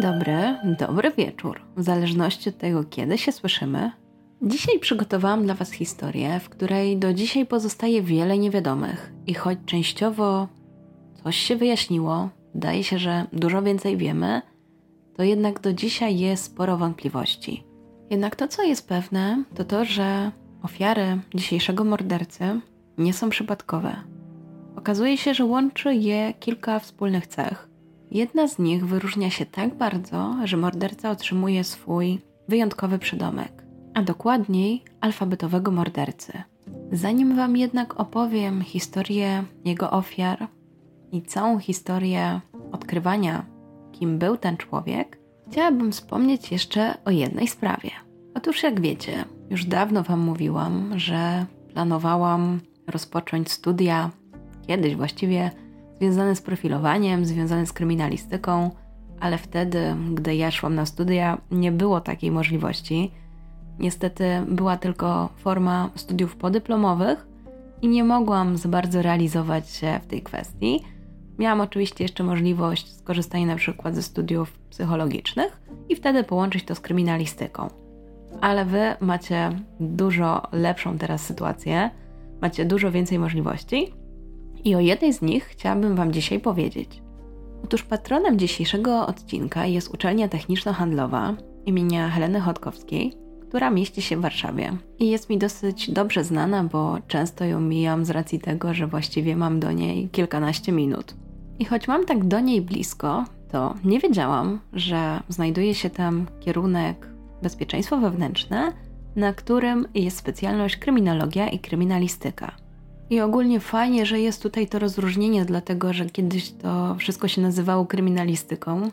dobry, dobry wieczór, w zależności od tego, kiedy się słyszymy. Dzisiaj przygotowałam dla Was historię, w której do dzisiaj pozostaje wiele niewiadomych i choć częściowo coś się wyjaśniło, wydaje się, że dużo więcej wiemy, to jednak do dzisiaj jest sporo wątpliwości. Jednak to, co jest pewne, to to, że ofiary dzisiejszego mordercy nie są przypadkowe. Okazuje się, że łączy je kilka wspólnych cech. Jedna z nich wyróżnia się tak bardzo, że morderca otrzymuje swój wyjątkowy przydomek, a dokładniej alfabetowego mordercy. Zanim Wam jednak opowiem historię jego ofiar i całą historię odkrywania, kim był ten człowiek, chciałabym wspomnieć jeszcze o jednej sprawie. Otóż, jak wiecie, już dawno Wam mówiłam, że planowałam rozpocząć studia, kiedyś właściwie związane z profilowaniem, związane z kryminalistyką, ale wtedy, gdy ja szłam na studia, nie było takiej możliwości. Niestety była tylko forma studiów podyplomowych i nie mogłam za bardzo realizować się w tej kwestii. Miałam oczywiście jeszcze możliwość skorzystania na przykład ze studiów psychologicznych i wtedy połączyć to z kryminalistyką. Ale wy macie dużo lepszą teraz sytuację, macie dużo więcej możliwości i o jednej z nich chciałabym Wam dzisiaj powiedzieć. Otóż patronem dzisiejszego odcinka jest uczelnia techniczno-handlowa imienia Heleny Chodkowskiej, która mieści się w Warszawie. I jest mi dosyć dobrze znana, bo często ją mijam z racji tego, że właściwie mam do niej kilkanaście minut. I choć mam tak do niej blisko, to nie wiedziałam, że znajduje się tam kierunek bezpieczeństwo wewnętrzne, na którym jest specjalność kryminologia i kryminalistyka. I ogólnie fajnie, że jest tutaj to rozróżnienie, dlatego że kiedyś to wszystko się nazywało kryminalistyką,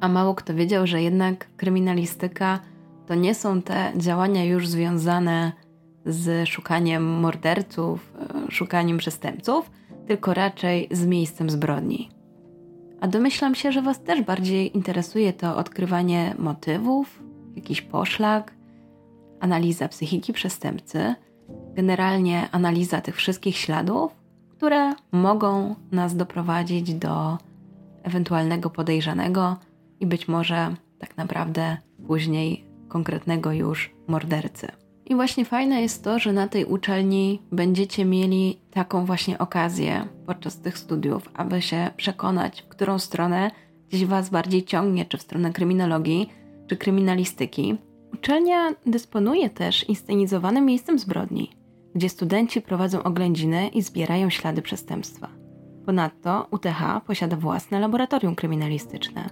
a mało kto wiedział, że jednak kryminalistyka to nie są te działania już związane z szukaniem morderców, e, szukaniem przestępców, tylko raczej z miejscem zbrodni. A domyślam się, że Was też bardziej interesuje to odkrywanie motywów, jakiś poszlak, analiza psychiki przestępcy, generalnie analiza tych wszystkich śladów, które mogą nas doprowadzić do ewentualnego podejrzanego i być może tak naprawdę później konkretnego już mordercy. I właśnie fajne jest to, że na tej uczelni będziecie mieli taką właśnie okazję podczas tych studiów, aby się przekonać, w którą stronę gdzieś Was bardziej ciągnie, czy w stronę kryminologii, czy kryminalistyki. Uczelnia dysponuje też inscenizowanym miejscem zbrodni, gdzie studenci prowadzą oględziny i zbierają ślady przestępstwa. Ponadto UTH posiada własne laboratorium kryminalistyczne,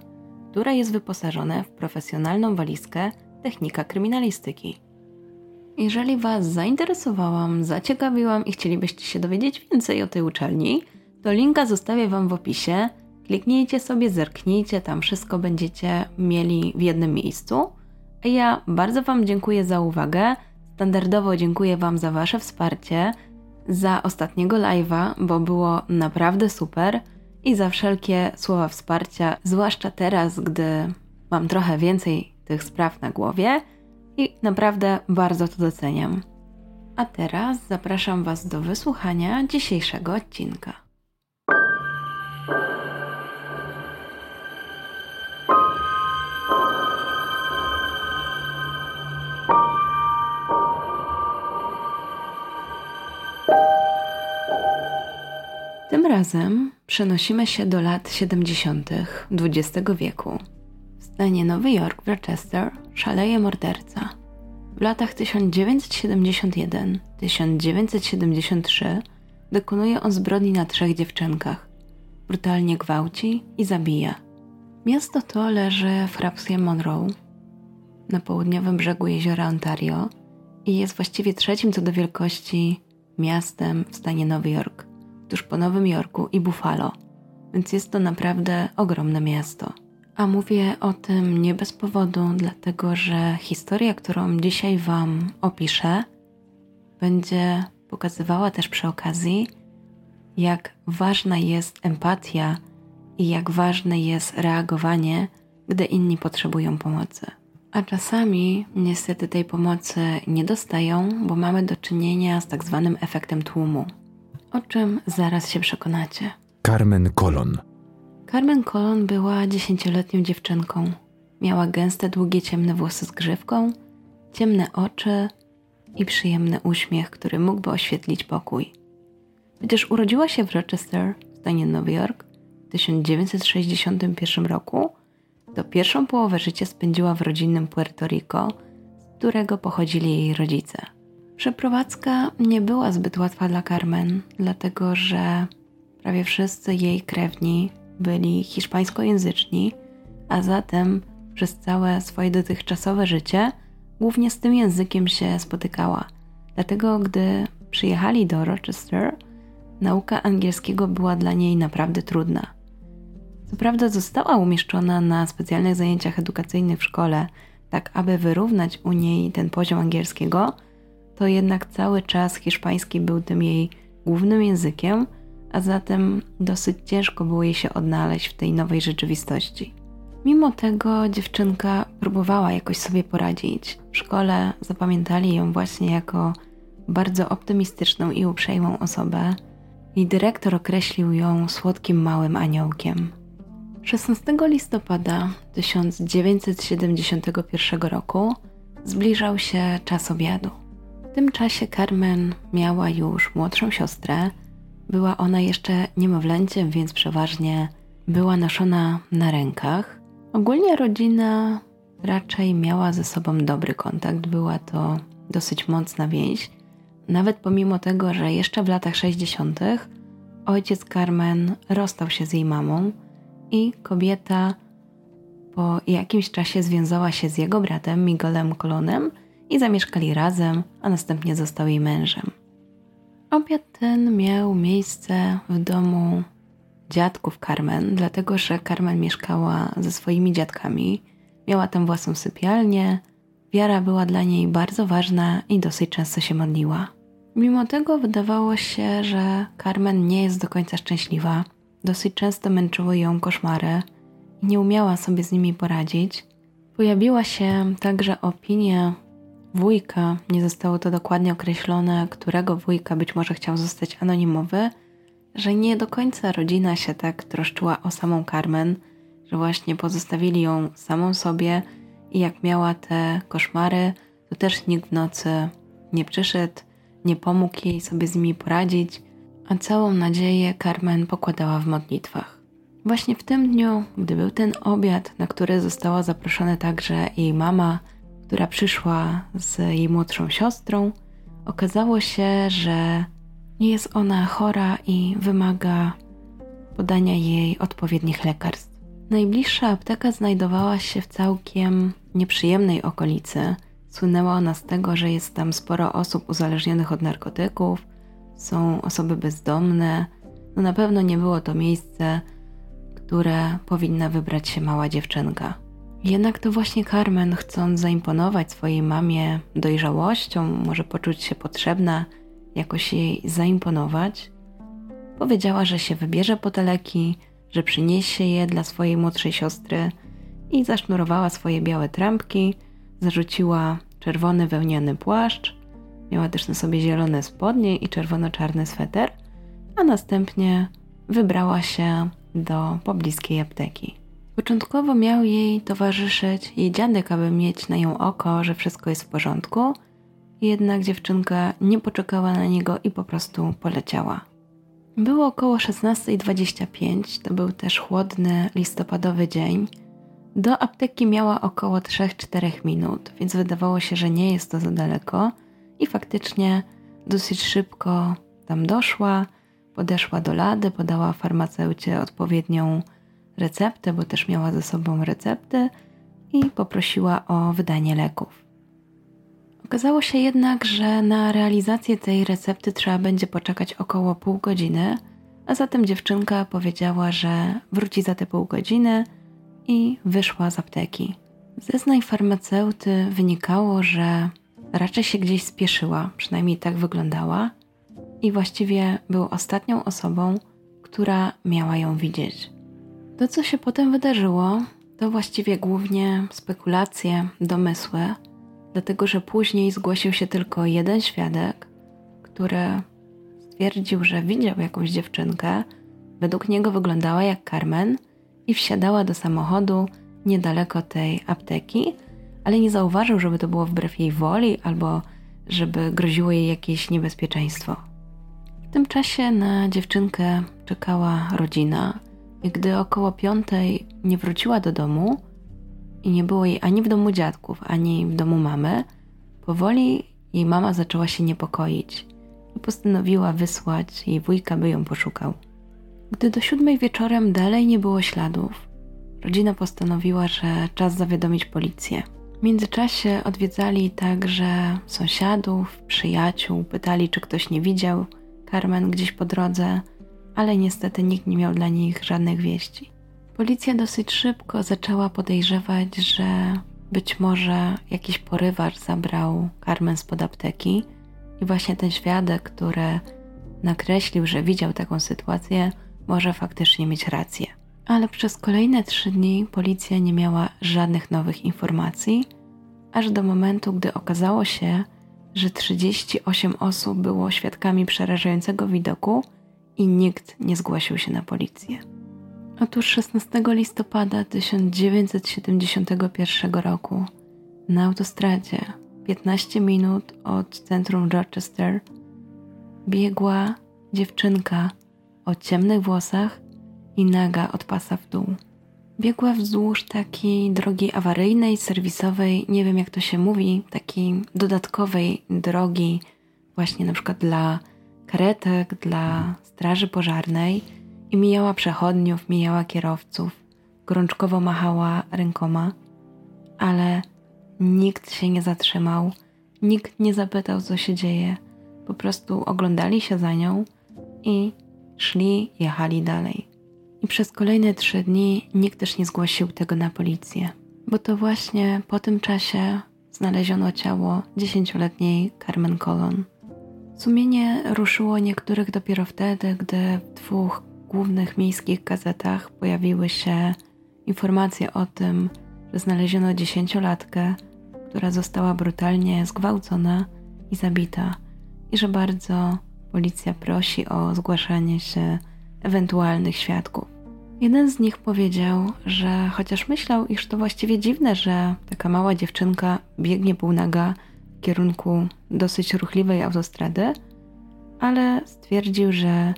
które jest wyposażone w profesjonalną walizkę technika kryminalistyki. Jeżeli Was zainteresowałam, zaciekawiłam i chcielibyście się dowiedzieć więcej o tej uczelni, to linka zostawię Wam w opisie. Kliknijcie sobie, zerknijcie, tam wszystko będziecie mieli w jednym miejscu. A ja bardzo Wam dziękuję za uwagę. Standardowo dziękuję Wam za Wasze wsparcie, za ostatniego live'a, bo było naprawdę super i za wszelkie słowa wsparcia, zwłaszcza teraz, gdy mam trochę więcej tych spraw na głowie i naprawdę bardzo to doceniam. A teraz zapraszam Was do wysłuchania dzisiejszego odcinka. Razem przenosimy się do lat 70. XX wieku stanie Nowy Jork w Rochester szaleje morderca. W latach 1971-1973 dokonuje on zbrodni na trzech dziewczynkach. Brutalnie gwałci i zabija. Miasto to leży w hrabstwie Monroe na południowym brzegu jeziora Ontario i jest właściwie trzecim co do wielkości miastem w stanie Nowy Jork, tuż po Nowym Jorku i Buffalo, więc jest to naprawdę ogromne miasto. A mówię o tym nie bez powodu, dlatego że historia, którą dzisiaj Wam opiszę, będzie pokazywała też przy okazji, jak ważna jest empatia i jak ważne jest reagowanie, gdy inni potrzebują pomocy. A czasami niestety tej pomocy nie dostają, bo mamy do czynienia z tak zwanym efektem tłumu, o czym zaraz się przekonacie. Carmen Colon Carmen Colon była dziesięcioletnią dziewczynką. Miała gęste, długie, ciemne włosy z grzywką, ciemne oczy i przyjemny uśmiech, który mógłby oświetlić pokój. Chociaż urodziła się w Rochester, w stanie Nowy Jork, w 1961 roku, to pierwszą połowę życia spędziła w rodzinnym Puerto Rico, z którego pochodzili jej rodzice. Przeprowadzka nie była zbyt łatwa dla Carmen, dlatego że prawie wszyscy jej krewni byli hiszpańskojęzyczni, a zatem przez całe swoje dotychczasowe życie głównie z tym językiem się spotykała. Dlatego, gdy przyjechali do Rochester, nauka angielskiego była dla niej naprawdę trudna. Co prawda, została umieszczona na specjalnych zajęciach edukacyjnych w szkole, tak aby wyrównać u niej ten poziom angielskiego, to jednak cały czas hiszpański był tym jej głównym językiem, a zatem dosyć ciężko było jej się odnaleźć w tej nowej rzeczywistości. Mimo tego dziewczynka próbowała jakoś sobie poradzić. W szkole zapamiętali ją właśnie jako bardzo optymistyczną i uprzejmą osobę, i dyrektor określił ją słodkim małym aniołkiem. 16 listopada 1971 roku zbliżał się czas obiadu. W tym czasie Carmen miała już młodszą siostrę. Była ona jeszcze niemowlęciem, więc przeważnie była noszona na rękach. Ogólnie rodzina raczej miała ze sobą dobry kontakt, była to dosyć mocna więź. Nawet pomimo tego, że jeszcze w latach 60. ojciec Carmen rozstał się z jej mamą i kobieta po jakimś czasie związała się z jego bratem Miguelem Colonem i zamieszkali razem, a następnie został jej mężem. Obiad ten miał miejsce w domu dziadków Carmen, dlatego że Carmen mieszkała ze swoimi dziadkami, miała tam własną sypialnię, wiara była dla niej bardzo ważna i dosyć często się modliła. Mimo tego wydawało się, że Carmen nie jest do końca szczęśliwa. Dosyć często męczyły ją koszmary i nie umiała sobie z nimi poradzić. Pojawiła się także opinia wujka, nie zostało to dokładnie określone, którego wujka być może chciał zostać anonimowy, że nie do końca rodzina się tak troszczyła o samą Carmen, że właśnie pozostawili ją samą sobie i jak miała te koszmary, to też nikt w nocy nie przyszedł, nie pomógł jej sobie z nimi poradzić, a całą nadzieję Carmen pokładała w modlitwach. Właśnie w tym dniu, gdy był ten obiad, na który została zaproszona także jej mama, która przyszła z jej młodszą siostrą, okazało się, że nie jest ona chora i wymaga podania jej odpowiednich lekarstw. Najbliższa apteka znajdowała się w całkiem nieprzyjemnej okolicy. Słynęła ona z tego, że jest tam sporo osób uzależnionych od narkotyków, są osoby bezdomne. No na pewno nie było to miejsce, które powinna wybrać się mała dziewczynka. Jednak to właśnie Carmen, chcąc zaimponować swojej mamie dojrzałością, może poczuć się potrzebna, jakoś jej zaimponować, powiedziała, że się wybierze po te leki, że przyniesie je dla swojej młodszej siostry i zasznurowała swoje białe trampki, zarzuciła czerwony wełniany płaszcz, miała też na sobie zielone spodnie i czerwono-czarny sweter, a następnie wybrała się do pobliskiej apteki. Początkowo miał jej towarzyszyć jej dziadek, aby mieć na ją oko, że wszystko jest w porządku, jednak dziewczynka nie poczekała na niego i po prostu poleciała. Było około 16.25, to był też chłodny listopadowy dzień. Do apteki miała około 3-4 minut, więc wydawało się, że nie jest to za daleko i faktycznie dosyć szybko tam doszła, podeszła do lady, podała farmaceucie odpowiednią receptę, bo też miała ze sobą recepty i poprosiła o wydanie leków. Okazało się jednak, że na realizację tej recepty trzeba będzie poczekać około pół godziny, a zatem dziewczynka powiedziała, że wróci za te pół godziny i wyszła z apteki. Zeznań farmaceuty wynikało, że raczej się gdzieś spieszyła, przynajmniej tak wyglądała, i właściwie był ostatnią osobą, która miała ją widzieć. To, co się potem wydarzyło, to właściwie głównie spekulacje, domysły dlatego że później zgłosił się tylko jeden świadek, który stwierdził, że widział jakąś dziewczynkę, według niego wyglądała jak Carmen i wsiadała do samochodu niedaleko tej apteki, ale nie zauważył, żeby to było wbrew jej woli albo żeby groziło jej jakieś niebezpieczeństwo. W tym czasie na dziewczynkę czekała rodzina i gdy około piątej nie wróciła do domu i nie było jej ani w domu dziadków, ani w domu mamy, powoli jej mama zaczęła się niepokoić i postanowiła wysłać jej wujka, by ją poszukał. Gdy do siódmej wieczorem dalej nie było śladów, rodzina postanowiła, że czas zawiadomić policję. W międzyczasie odwiedzali także sąsiadów, przyjaciół, pytali, czy ktoś nie widział Carmen gdzieś po drodze, ale niestety nikt nie miał dla nich żadnych wieści. Policja dosyć szybko zaczęła podejrzewać, że być może jakiś porywacz zabrał Carmen spod apteki i właśnie ten świadek, który nakreślił, że widział taką sytuację, może faktycznie mieć rację. Ale przez kolejne trzy dni policja nie miała żadnych nowych informacji, aż do momentu, gdy okazało się, że 38 osób było świadkami przerażającego widoku i nikt nie zgłosił się na policję. Otóż 16 listopada 1971 roku na autostradzie 15 minut od centrum Rochester biegła dziewczynka o ciemnych włosach i naga od pasa w dół. Biegła wzdłuż takiej drogi awaryjnej, serwisowej, nie wiem jak to się mówi, takiej dodatkowej drogi, właśnie na przykład dla karetek, dla straży pożarnej i mijała przechodniów, mijała kierowców, gorączkowo machała rękoma, ale nikt się nie zatrzymał, nikt nie zapytał, co się dzieje. Po prostu oglądali się za nią i szli, jechali dalej. I przez kolejne trzy dni nikt też nie zgłosił tego na policję, bo to właśnie po tym czasie znaleziono ciało dziesięcioletniej Carmen Colon. Sumienie ruszyło niektórych dopiero wtedy, gdy w dwóch głównych miejskich gazetach pojawiły się informacje o tym, że znaleziono dziesięciolatkę, która została brutalnie zgwałcona i zabita, i że bardzo policja prosi o zgłaszanie się ewentualnych świadków. Jeden z nich powiedział, że chociaż myślał, iż to właściwie dziwne, że taka mała dziewczynka biegnie półnaga kierunku dosyć ruchliwej autostrady, ale stwierdził, że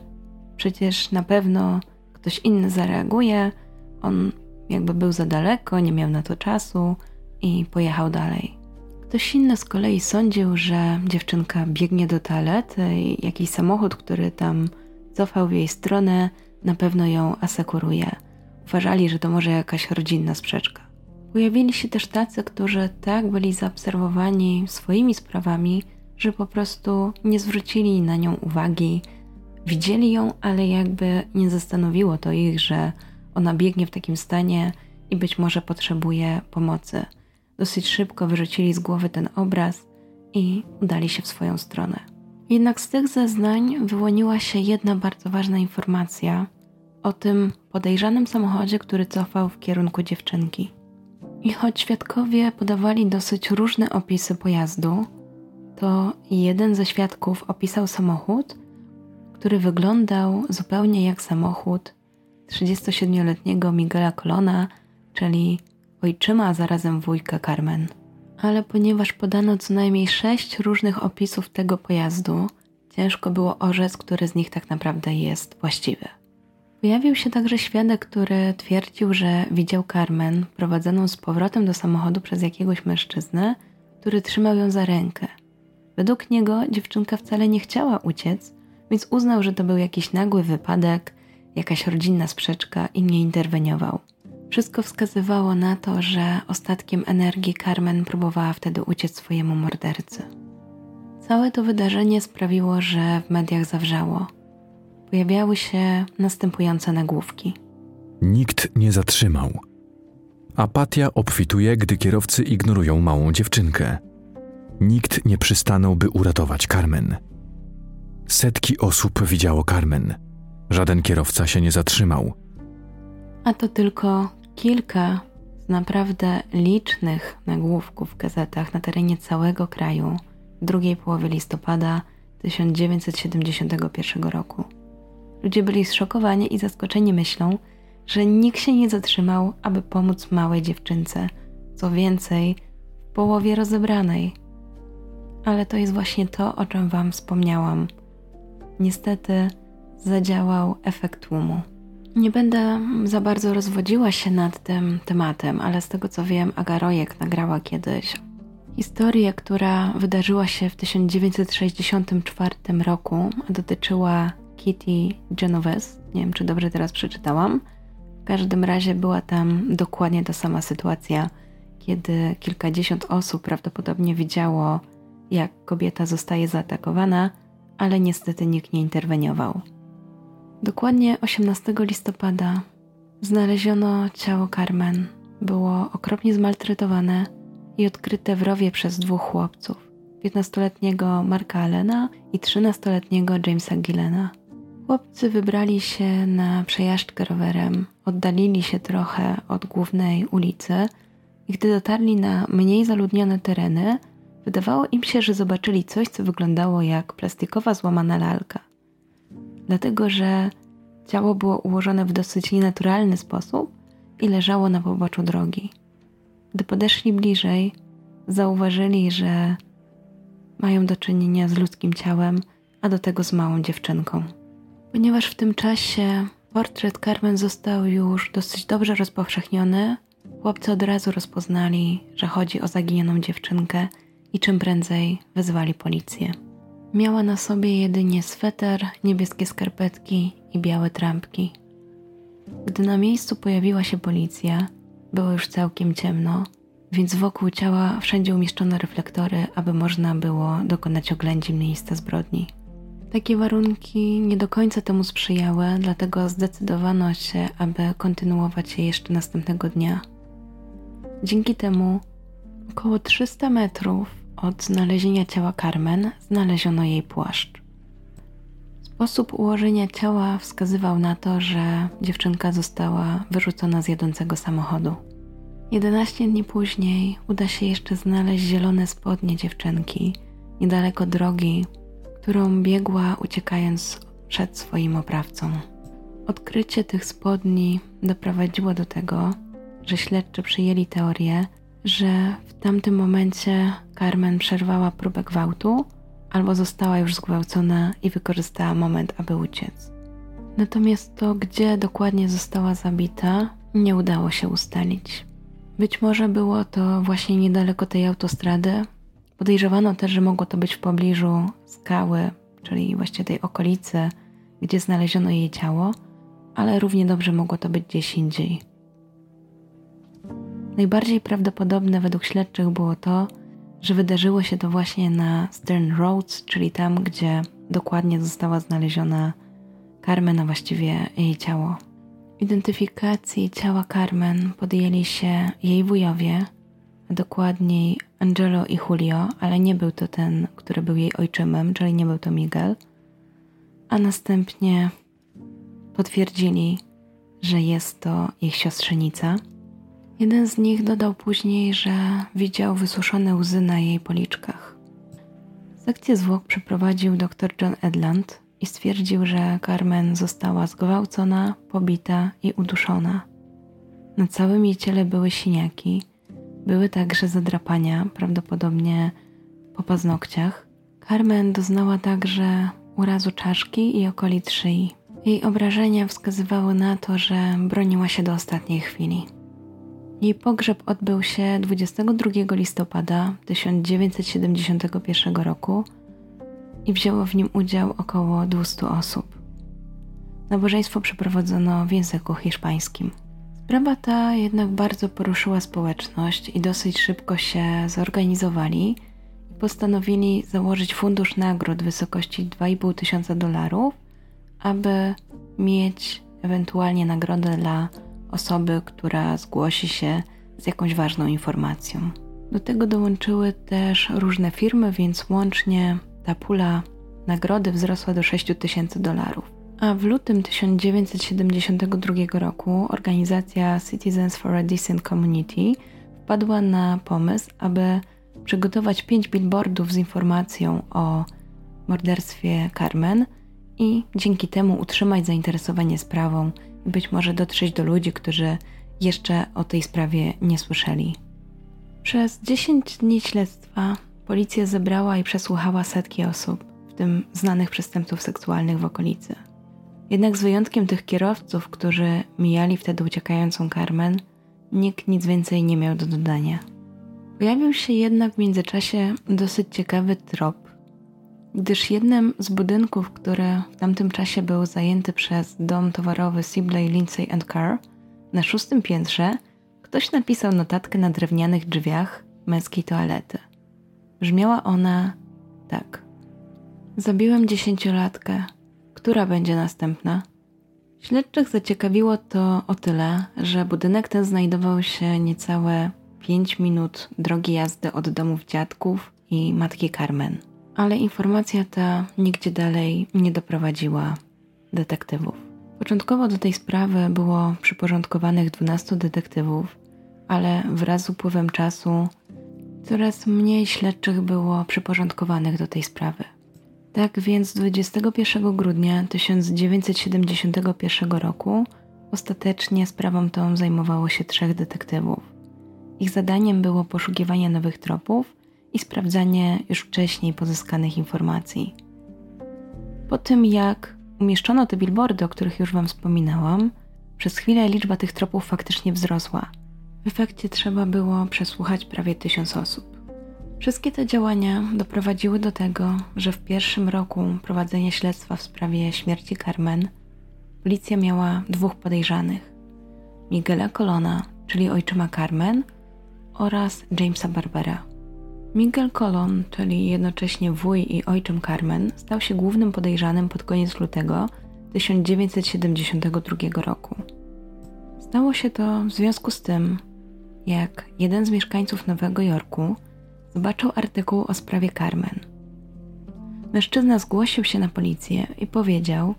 przecież na pewno ktoś inny zareaguje. On jakby był za daleko, nie miał na to czasu i pojechał dalej. Ktoś inny z kolei sądził, że dziewczynka biegnie do toalety i jakiś samochód, który tam cofał w jej stronę, na pewno ją asekuruje. Uważali, że to może jakaś rodzinna sprzeczka. Pojawili się też tacy, którzy tak byli zaobserwowani swoimi sprawami, że po prostu nie zwrócili na nią uwagi. Widzieli ją, ale jakby nie zastanowiło to ich, że ona biegnie w takim stanie i być może potrzebuje pomocy. Dosyć szybko wyrzucili z głowy ten obraz i udali się w swoją stronę. Jednak z tych zeznań wyłoniła się jedna bardzo ważna informacja o tym podejrzanym samochodzie, który cofał w kierunku dziewczynki. I choć świadkowie podawali dosyć różne opisy pojazdu, to jeden ze świadków opisał samochód, który wyglądał zupełnie jak samochód 37-letniego Miguela Colona, czyli ojczyma, a zarazem wujka Carmen. Ale ponieważ podano co najmniej sześć różnych opisów tego pojazdu, ciężko było orzec, który z nich tak naprawdę jest właściwy. Pojawił się także świadek, który twierdził, że widział Carmen prowadzoną z powrotem do samochodu przez jakiegoś mężczyznę, który trzymał ją za rękę. Według niego dziewczynka wcale nie chciała uciec, więc uznał, że to był jakiś nagły wypadek, jakaś rodzinna sprzeczka i nie interweniował. Wszystko wskazywało na to, że ostatkiem energii Carmen próbowała wtedy uciec swojemu mordercy. Całe to wydarzenie sprawiło, że w mediach zawrzało. Pojawiały się następujące nagłówki. Nikt nie zatrzymał. Apatia obfituje, gdy kierowcy ignorują małą dziewczynkę. Nikt nie przystanął, by uratować Carmen. Setki osób widziało Carmen. Żaden kierowca się nie zatrzymał. A to tylko kilka z naprawdę licznych nagłówków w gazetach na terenie całego kraju w drugiej połowie listopada 1971 roku. Ludzie byli zszokowani i zaskoczeni myślą, że nikt się nie zatrzymał, aby pomóc małej dziewczynce. Co więcej, w połowie rozebranej. Ale to jest właśnie to, o czym Wam wspomniałam. Niestety zadziałał efekt tłumu. Nie będę za bardzo rozwodziła się nad tym tematem, ale z tego co wiem, Agarojek nagrała kiedyś historię, która wydarzyła się w 1964 roku, dotyczyła Kitty Genovese. Nie wiem, czy dobrze teraz przeczytałam. W każdym razie była tam dokładnie ta sama sytuacja, kiedy kilkadziesiąt osób prawdopodobnie widziało, jak kobieta zostaje zaatakowana, ale niestety nikt nie interweniował. Dokładnie 18 listopada znaleziono ciało Carmen. Było okropnie zmaltretowane i odkryte w rowie przez dwóch chłopców: 15-letniego Marka Allena i 13-letniego Jamesa Gillena. Chłopcy wybrali się na przejażdżkę rowerem, oddalili się trochę od głównej ulicy i gdy dotarli na mniej zaludnione tereny, wydawało im się, że zobaczyli coś, co wyglądało jak plastikowa złamana lalka. Dlatego, że ciało było ułożone w dosyć nienaturalny sposób i leżało na poboczu drogi. Gdy podeszli bliżej, zauważyli, że mają do czynienia z ludzkim ciałem, a do tego z małą dziewczynką. Ponieważ w tym czasie portret Carmen został już dosyć dobrze rozpowszechniony, chłopcy od razu rozpoznali, że chodzi o zaginioną dziewczynkę i czym prędzej wezwali policję. Miała na sobie jedynie sweter, niebieskie skarpetki i białe trampki. Gdy na miejscu pojawiła się policja, było już całkiem ciemno, więc wokół ciała wszędzie umieszczono reflektory, aby można było dokonać oględzin miejsca zbrodni. Takie warunki nie do końca temu sprzyjały, dlatego zdecydowano się, aby kontynuować je jeszcze następnego dnia. Dzięki temu około 300 metrów od znalezienia ciała Carmen znaleziono jej płaszcz. Sposób ułożenia ciała wskazywał na to, że dziewczynka została wyrzucona z jadącego samochodu. 11 dni później uda się jeszcze znaleźć zielone spodnie dziewczynki niedaleko drogi, którą biegła uciekając przed swoim oprawcą. Odkrycie tych spodni doprowadziło do tego, że śledczy przyjęli teorię, że w tamtym momencie Carmen przerwała próbę gwałtu albo została już zgwałcona i wykorzystała moment, aby uciec. Natomiast to, gdzie dokładnie została zabita, nie udało się ustalić. Być może było to właśnie niedaleko tej autostrady. Podejrzewano też, że mogło to być w pobliżu skały, czyli właśnie tej okolicy, gdzie znaleziono jej ciało, ale równie dobrze mogło to być gdzieś indziej. Najbardziej prawdopodobne według śledczych było to, że wydarzyło się to właśnie na Stern Roads, czyli tam, gdzie dokładnie została znaleziona Carmen, a właściwie jej ciało. Identyfikacji ciała Carmen podjęli się jej wujowie, dokładniej Angelo i Julio, ale nie był to ten, który był jej ojczymem, czyli nie był to Miguel, a następnie potwierdzili, że jest to ich siostrzenica – Jeden z nich dodał później, że widział wysuszone łzy na jej policzkach. Sekcję zwłok przeprowadził dr John Edland i stwierdził, że Carmen została zgwałcona, pobita i uduszona. Na całym jej ciele były siniaki, były także zadrapania, prawdopodobnie po paznokciach. Carmen doznała także urazu czaszki i okolic szyi. Jej obrażenia wskazywały na to, że broniła się do ostatniej chwili. Jej pogrzeb odbył się 22 listopada 1971 roku i wzięło w nim udział około 200 osób. Nabożeństwo przeprowadzono w języku hiszpańskim. Sprawa ta jednak bardzo poruszyła społeczność i dosyć szybko się zorganizowali i postanowili założyć fundusz nagród w wysokości 2,5 tysiąca dolarów, aby mieć ewentualnie nagrodę dla osoby, która zgłosi się z jakąś ważną informacją. Do tego dołączyły też różne firmy, więc łącznie ta pula nagrody wzrosła do 6 tysięcy dolarów. A w lutym 1972 roku organizacja Citizens for a Decent Community wpadła na pomysł, aby przygotować pięć billboardów z informacją o morderstwie Carmen i dzięki temu utrzymać zainteresowanie sprawą i być może dotrzeć do ludzi, którzy jeszcze o tej sprawie nie słyszeli. Przez 10 dni śledztwa policja zebrała i przesłuchała setki osób, w tym znanych przestępców seksualnych w okolicy. Jednak z wyjątkiem tych kierowców, którzy mijali wtedy uciekającą Carmen, nikt nic więcej nie miał do dodania. Pojawił się jednak w międzyczasie dosyć ciekawy trop, gdyż jednym z budynków, który w tamtym czasie był zajęty przez dom towarowy Sibley, Lindsay Carr, na szóstym piętrze ktoś napisał notatkę na drewnianych drzwiach męskiej toalety. Brzmiała ona tak. Zabiłem dziesięciolatkę. Która będzie następna? Śledczych zaciekawiło to o tyle, że budynek ten znajdował się niecałe 5 minut drogi jazdy od domów dziadków i matki Carmen. Ale informacja ta nigdzie dalej nie doprowadziła detektywów. Początkowo do tej sprawy było przyporządkowanych 12 detektywów, ale wraz z upływem czasu coraz mniej śledczych było przyporządkowanych do tej sprawy. Tak więc 21 grudnia 1971 roku ostatecznie sprawą tą zajmowało się trzech detektywów. Ich zadaniem było poszukiwanie nowych tropów i sprawdzanie już wcześniej pozyskanych informacji. Po tym jak umieszczono te billboardy, o których już Wam wspominałam, przez chwilę liczba tych tropów faktycznie wzrosła. W efekcie trzeba było przesłuchać prawie tysiąc osób. Wszystkie te działania doprowadziły do tego, że w pierwszym roku prowadzenia śledztwa w sprawie śmierci Carmen policja miała dwóch podejrzanych: Miguela Colona, czyli ojczyma Carmen, oraz Jamesa Barbera. Miguel Colon, czyli jednocześnie wuj i ojczym Carmen, stał się głównym podejrzanym pod koniec lutego 1972 roku. Stało się to w związku z tym, jak jeden z mieszkańców Nowego Jorku zobaczył artykuł o sprawie Carmen. Mężczyzna zgłosił się na policję i powiedział,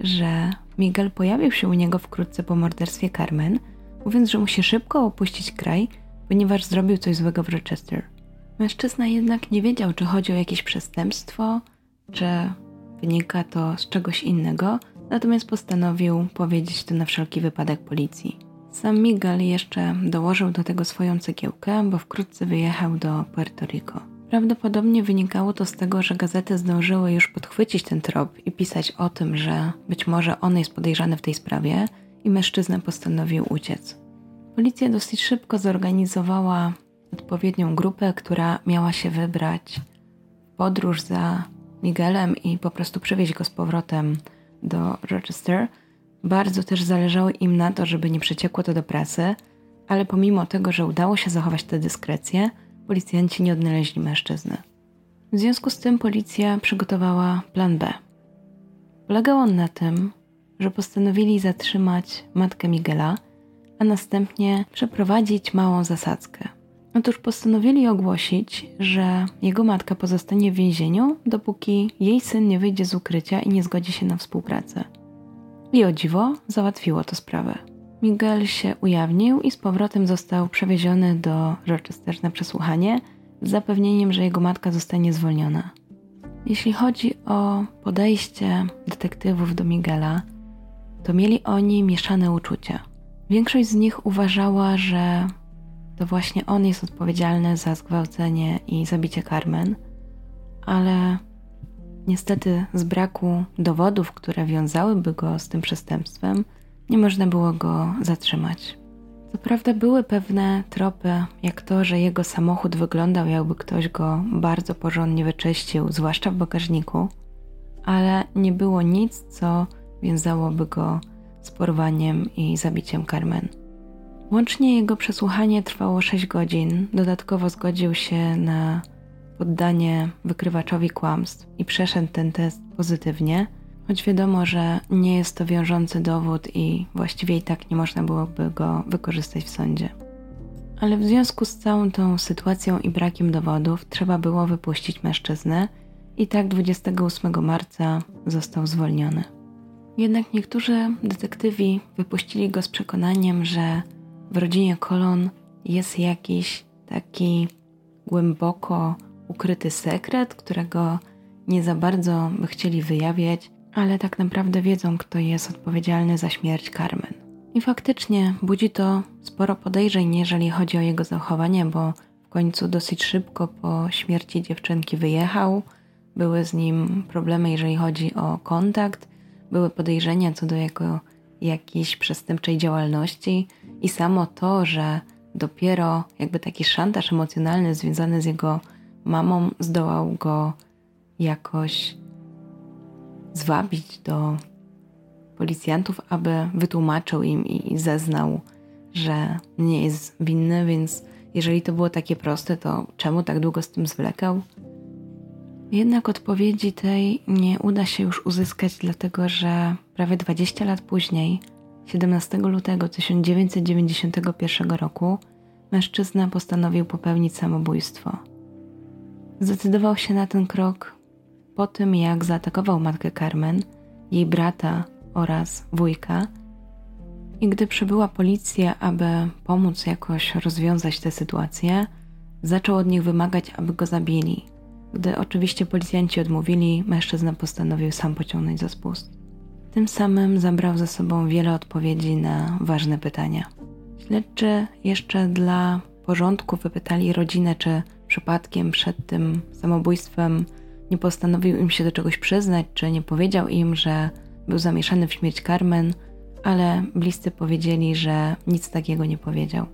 że Miguel pojawił się u niego wkrótce po morderstwie Carmen, mówiąc, że musi szybko opuścić kraj, ponieważ zrobił coś złego w Rochester. Mężczyzna jednak nie wiedział, czy chodzi o jakieś przestępstwo, czy wynika to z czegoś innego, natomiast postanowił powiedzieć to na wszelki wypadek policji. Sam Miguel jeszcze dołożył do tego swoją cegiełkę, bo wkrótce wyjechał do Puerto Rico. Prawdopodobnie wynikało to z tego, że gazety zdążyły już podchwycić ten trop i pisać o tym, że być może on jest podejrzany w tej sprawie i mężczyzna postanowił uciec. Policja dosyć szybko zorganizowała odpowiednią grupę, która miała się wybrać w podróż za Miguelem i po prostu przywieźć go z powrotem do Rochester. Bardzo też zależało im na to, żeby nie przeciekło to do prasy, ale pomimo tego, że udało się zachować tę dyskrecję, policjanci nie odnaleźli mężczyzny. W związku z tym policja przygotowała plan B. Polegał on na tym, że postanowili zatrzymać matkę Miguela, a następnie przeprowadzić małą zasadzkę. Otóż postanowili ogłosić, że jego matka pozostanie w więzieniu, dopóki jej syn nie wyjdzie z ukrycia i nie zgodzi się na współpracę. I o dziwo załatwiło to sprawę. Miguel się ujawnił i z powrotem został przewieziony do Rochester na przesłuchanie z zapewnieniem, że jego matka zostanie zwolniona. Jeśli chodzi o podejście detektywów do Miguela, to mieli oni mieszane uczucia. Większość z nich uważała, że to właśnie on jest odpowiedzialny za zgwałcenie i zabicie Carmen, ale niestety z braku dowodów, które wiązałyby go z tym przestępstwem, nie można było go zatrzymać. Co prawda były pewne tropy, jak to, że jego samochód wyglądał jakby ktoś go bardzo porządnie wyczyścił, zwłaszcza w bagażniku, ale nie było nic, co wiązałoby go z porwaniem i zabiciem Carmen. Łącznie jego przesłuchanie trwało 6 godzin. Dodatkowo zgodził się na poddanie wykrywaczowi kłamstw i przeszedł ten test pozytywnie, choć wiadomo, że nie jest to wiążący dowód i właściwie i tak nie można byłoby go wykorzystać w sądzie. Ale w związku z całą tą sytuacją i brakiem dowodów trzeba było wypuścić mężczyznę i tak 28 marca został zwolniony. Jednak niektórzy detektywi wypuścili go z przekonaniem, że w rodzinie Kolon jest jakiś taki głęboko ukryty sekret, którego nie za bardzo by chcieli wyjawiać, ale tak naprawdę wiedzą, kto jest odpowiedzialny za śmierć Carmen. I faktycznie budzi to sporo podejrzeń, jeżeli chodzi o jego zachowanie, bo w końcu dosyć szybko po śmierci dziewczynki wyjechał. Były z nim problemy, jeżeli chodzi o kontakt, były podejrzenia co do jego jakiejś przestępczej działalności i samo to, że dopiero jakby taki szantaż emocjonalny związany z jego mamą zdołał go jakoś zwabić do policjantów, aby wytłumaczył im i zeznał, że nie jest winny, więc jeżeli to było takie proste, to czemu tak długo z tym zwlekał? Jednak odpowiedzi tej nie uda się już uzyskać, dlatego że prawie 20 lat później, 17 lutego 1991 roku, mężczyzna postanowił popełnić samobójstwo. Zdecydował się na ten krok po tym, jak zaatakował matkę Carmen, jej brata oraz wujka. I gdy przybyła policja, aby pomóc jakoś rozwiązać tę sytuację, zaczął od nich wymagać, aby go zabili. Gdy oczywiście policjanci odmówili, mężczyzna postanowił sam pociągnąć za spust. Tym samym zabrał ze sobą wiele odpowiedzi na ważne pytania. Śledczy jeszcze dla porządku wypytali rodzinę, czy przypadkiem przed tym samobójstwem nie postanowił im się do czegoś przyznać, czy nie powiedział im, że był zamieszany w śmierć Carmen, ale bliscy powiedzieli, że nic takiego nie powiedział.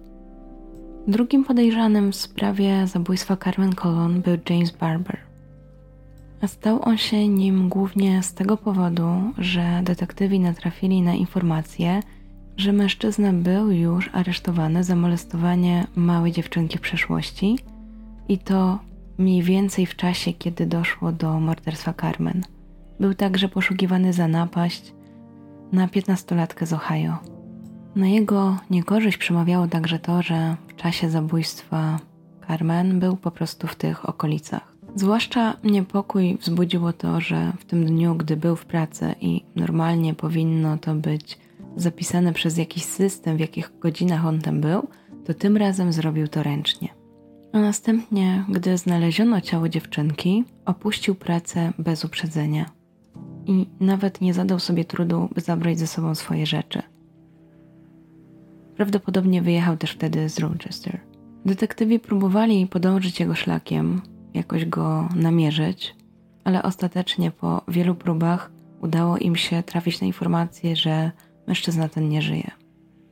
Drugim podejrzanym w sprawie zabójstwa Carmen Colon był James Barber. A stał on się nim głównie z tego powodu, że detektywi natrafili na informację, że mężczyzna był już aresztowany za molestowanie małej dziewczynki w przeszłości i to mniej więcej w czasie, kiedy doszło do morderstwa Carmen. Był także poszukiwany za napaść na piętnastolatkę z Ohio. Na jego niekorzyść przemawiało także to, że w czasie zabójstwa Carmen był po prostu w tych okolicach. Zwłaszcza niepokój wzbudziło to, że w tym dniu, gdy był w pracy i normalnie powinno to być zapisane przez jakiś system, w jakich godzinach on tam był, to tym razem zrobił to ręcznie. A następnie, gdy znaleziono ciało dziewczynki, opuścił pracę bez uprzedzenia i nawet nie zadał sobie trudu, by zabrać ze sobą swoje rzeczy. Prawdopodobnie wyjechał też wtedy z Rochester. Detektywi próbowali podążyć jego szlakiem, jakoś go namierzyć, ale ostatecznie po wielu próbach udało im się trafić na informację, że mężczyzna ten nie żyje.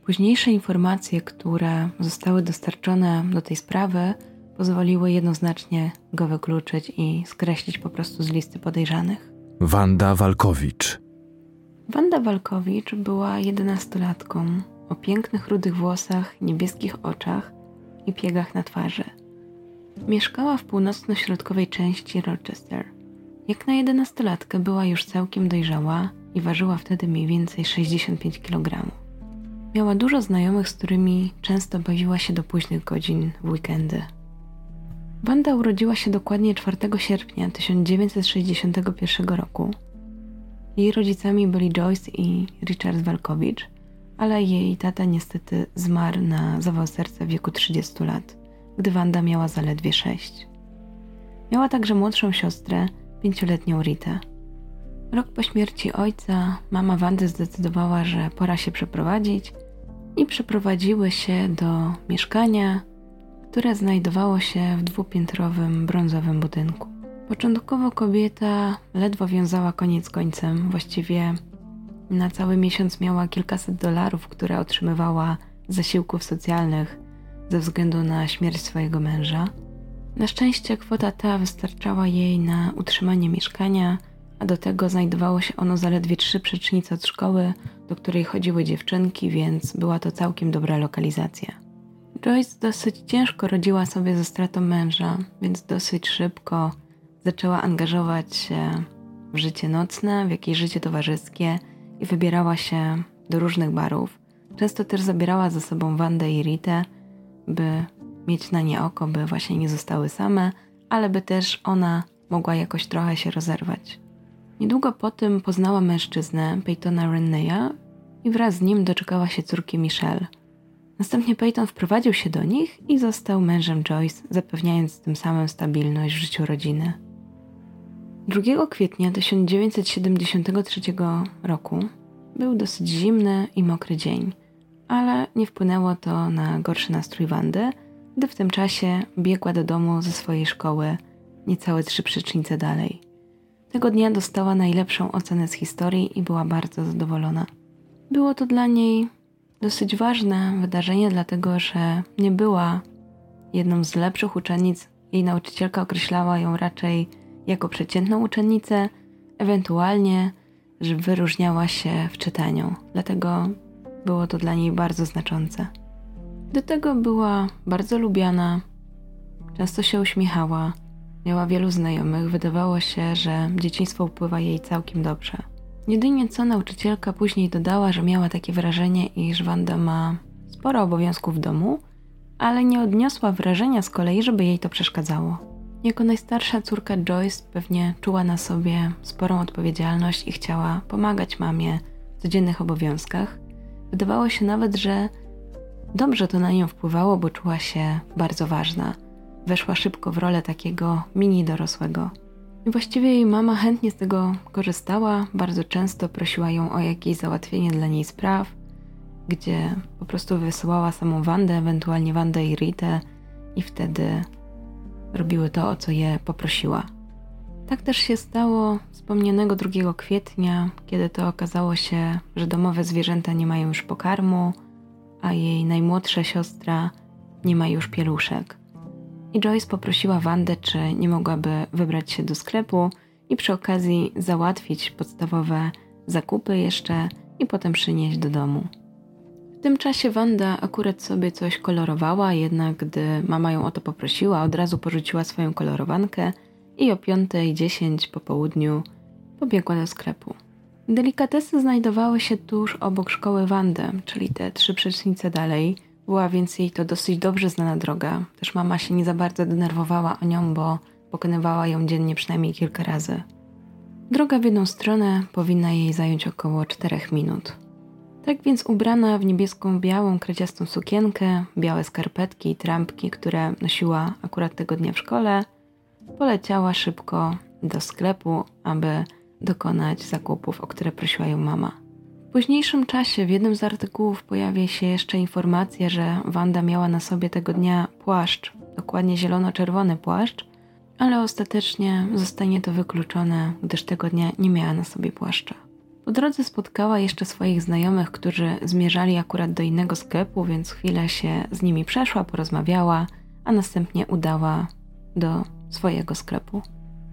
Późniejsze informacje, które zostały dostarczone do tej sprawy, pozwoliły jednoznacznie go wykluczyć i skreślić po prostu z listy podejrzanych. Wanda Walkowicz. Wanda Walkowicz była jedenastolatką o pięknych rudych włosach, niebieskich oczach i piegach na twarzy. Mieszkała w północno-środkowej części Rochester. Jak na jedenastolatkę była już całkiem dojrzała i ważyła wtedy mniej więcej 65 kg. Miała dużo znajomych, z którymi często bawiła się do późnych godzin w weekendy. Wanda urodziła się dokładnie 4 sierpnia 1961 roku. Jej rodzicami byli Joyce i Richard Walkowicz, ale jej tata niestety zmarł na zawał serca w wieku 30 lat, gdy Wanda miała zaledwie 6. Miała także młodszą siostrę, pięcioletnią Ritę. Rok po śmierci ojca mama Wandy zdecydowała, że pora się przeprowadzić i przeprowadziły się do mieszkania, które znajdowało się w dwupiętrowym brązowym budynku. Początkowo kobieta ledwo wiązała koniec końcem, właściwie na cały miesiąc miała kilkaset dolarów, które otrzymywała z zasiłków socjalnych ze względu na śmierć swojego męża. Na szczęście kwota ta wystarczała jej na utrzymanie mieszkania, a do tego znajdowało się ono zaledwie trzy przecznice od szkoły, do której chodziły dziewczynki, więc była to całkiem dobra lokalizacja. Joyce dosyć ciężko rodziła sobie ze stratą męża, więc dosyć szybko zaczęła angażować się w życie nocne, w jakieś życie towarzyskie i wybierała się do różnych barów. Często też zabierała ze sobą Wandę i Ritę, by mieć na nie oko, by właśnie nie zostały same, ale by też ona mogła jakoś trochę się rozerwać. Niedługo po tym poznała mężczyznę Peytona Renneya i wraz z nim doczekała się córki Michelle – Następnie Peyton wprowadził się do nich i został mężem Joyce, zapewniając tym samym stabilność w życiu rodziny. 2 kwietnia 1973 roku był dosyć zimny i mokry dzień, ale nie wpłynęło to na gorszy nastrój Wandy, gdy w tym czasie biegła do domu ze swojej szkoły niecałe trzy przecznice dalej. Tego dnia dostała najlepszą ocenę z historii i była bardzo zadowolona. Było to dla niej dosyć ważne wydarzenie, dlatego że nie była jedną z lepszych uczennic. Jej nauczycielka określała ją raczej jako przeciętną uczennicę, ewentualnie, że wyróżniała się w czytaniu. Dlatego było to dla niej bardzo znaczące. Do tego była bardzo lubiana, często się uśmiechała, miała wielu znajomych, wydawało się, że dzieciństwo upływa jej całkiem dobrze. Jedynie co nauczycielka później dodała, że miała takie wrażenie, iż Wanda ma sporo obowiązków w domu, ale nie odniosła wrażenia z kolei, żeby jej to przeszkadzało. Jako najstarsza córka Joyce pewnie czuła na sobie sporą odpowiedzialność i chciała pomagać mamie w codziennych obowiązkach. Wydawało się nawet, że dobrze to na nią wpływało, bo czuła się bardzo ważna. Weszła szybko w rolę takiego mini dorosłego. Właściwie jej mama chętnie z tego korzystała, bardzo często prosiła ją o jakieś załatwienie dla niej spraw, gdzie po prostu wysyłała samą Wandę, ewentualnie Wandę i Ritę i wtedy robiły to, o co je poprosiła. Tak też się stało wspomnianego 2 kwietnia, kiedy to okazało się, że domowe zwierzęta nie mają już pokarmu, a jej najmłodsza siostra nie ma już pieluszek. I Joyce poprosiła Wandę, czy nie mogłaby wybrać się do sklepu i przy okazji załatwić podstawowe zakupy jeszcze i potem przynieść do domu. W tym czasie Wanda akurat sobie coś kolorowała, jednak gdy mama ją o to poprosiła, od razu porzuciła swoją kolorowankę i o 5.10 po południu pobiegła do sklepu. Delikatesy znajdowały się tuż obok szkoły Wandy, czyli te trzy przecznice dalej. Była więc jej to dosyć dobrze znana droga. Też mama się nie za bardzo denerwowała o nią, bo pokonywała ją dziennie przynajmniej kilka razy. Droga w jedną stronę powinna jej zająć około 4 minut. Tak więc ubrana w niebieską, białą, kraciastą sukienkę, białe skarpetki i trampki, które nosiła akurat tego dnia w szkole, poleciała szybko do sklepu, aby dokonać zakupów, o które prosiła ją mama. W późniejszym czasie w jednym z artykułów pojawia się jeszcze informacja, że Wanda miała na sobie tego dnia płaszcz, dokładnie zielono-czerwony płaszcz, ale ostatecznie zostanie to wykluczone, gdyż tego dnia nie miała na sobie płaszcza. Po drodze spotkała jeszcze swoich znajomych, którzy zmierzali akurat do innego sklepu, więc chwilę się z nimi przeszła, porozmawiała, a następnie udała do swojego sklepu.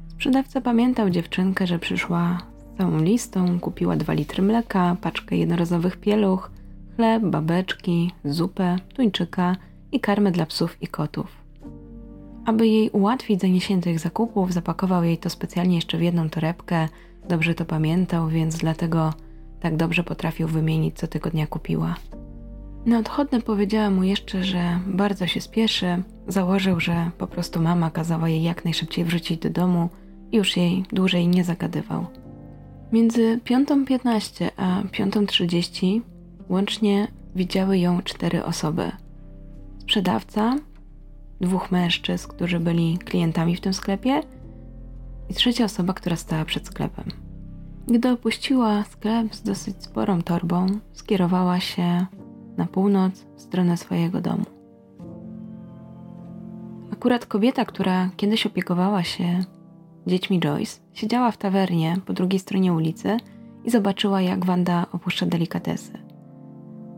Sprzedawca pamiętał dziewczynkę, że przyszła całą listą, kupiła dwa litry mleka, paczkę jednorazowych pieluch, chleb, babeczki, zupę, tuńczyka i karmę dla psów i kotów. Aby jej ułatwić zaniesienie tych zakupów, zapakował jej to specjalnie jeszcze w jedną torebkę, Dobrze to pamiętał, więc dlatego tak dobrze potrafił wymienić, co tego dnia kupiła. Na odchodne powiedziała mu jeszcze, że bardzo się spieszy. Założył, że po prostu mama kazała jej jak najszybciej wrócić do domu i już jej dłużej nie zagadywał. Między 5.15 a 5.30 łącznie widziały ją cztery osoby. Sprzedawca, dwóch mężczyzn, którzy byli klientami w tym sklepie i trzecia osoba, która stała przed sklepem. Gdy opuściła sklep z dosyć sporą torbą, skierowała się na północ w stronę swojego domu. Akurat kobieta, która kiedyś opiekowała się dziećmi Joyce, siedziała w tawernie po drugiej stronie ulicy i zobaczyła, jak Wanda opuszcza delikatesy.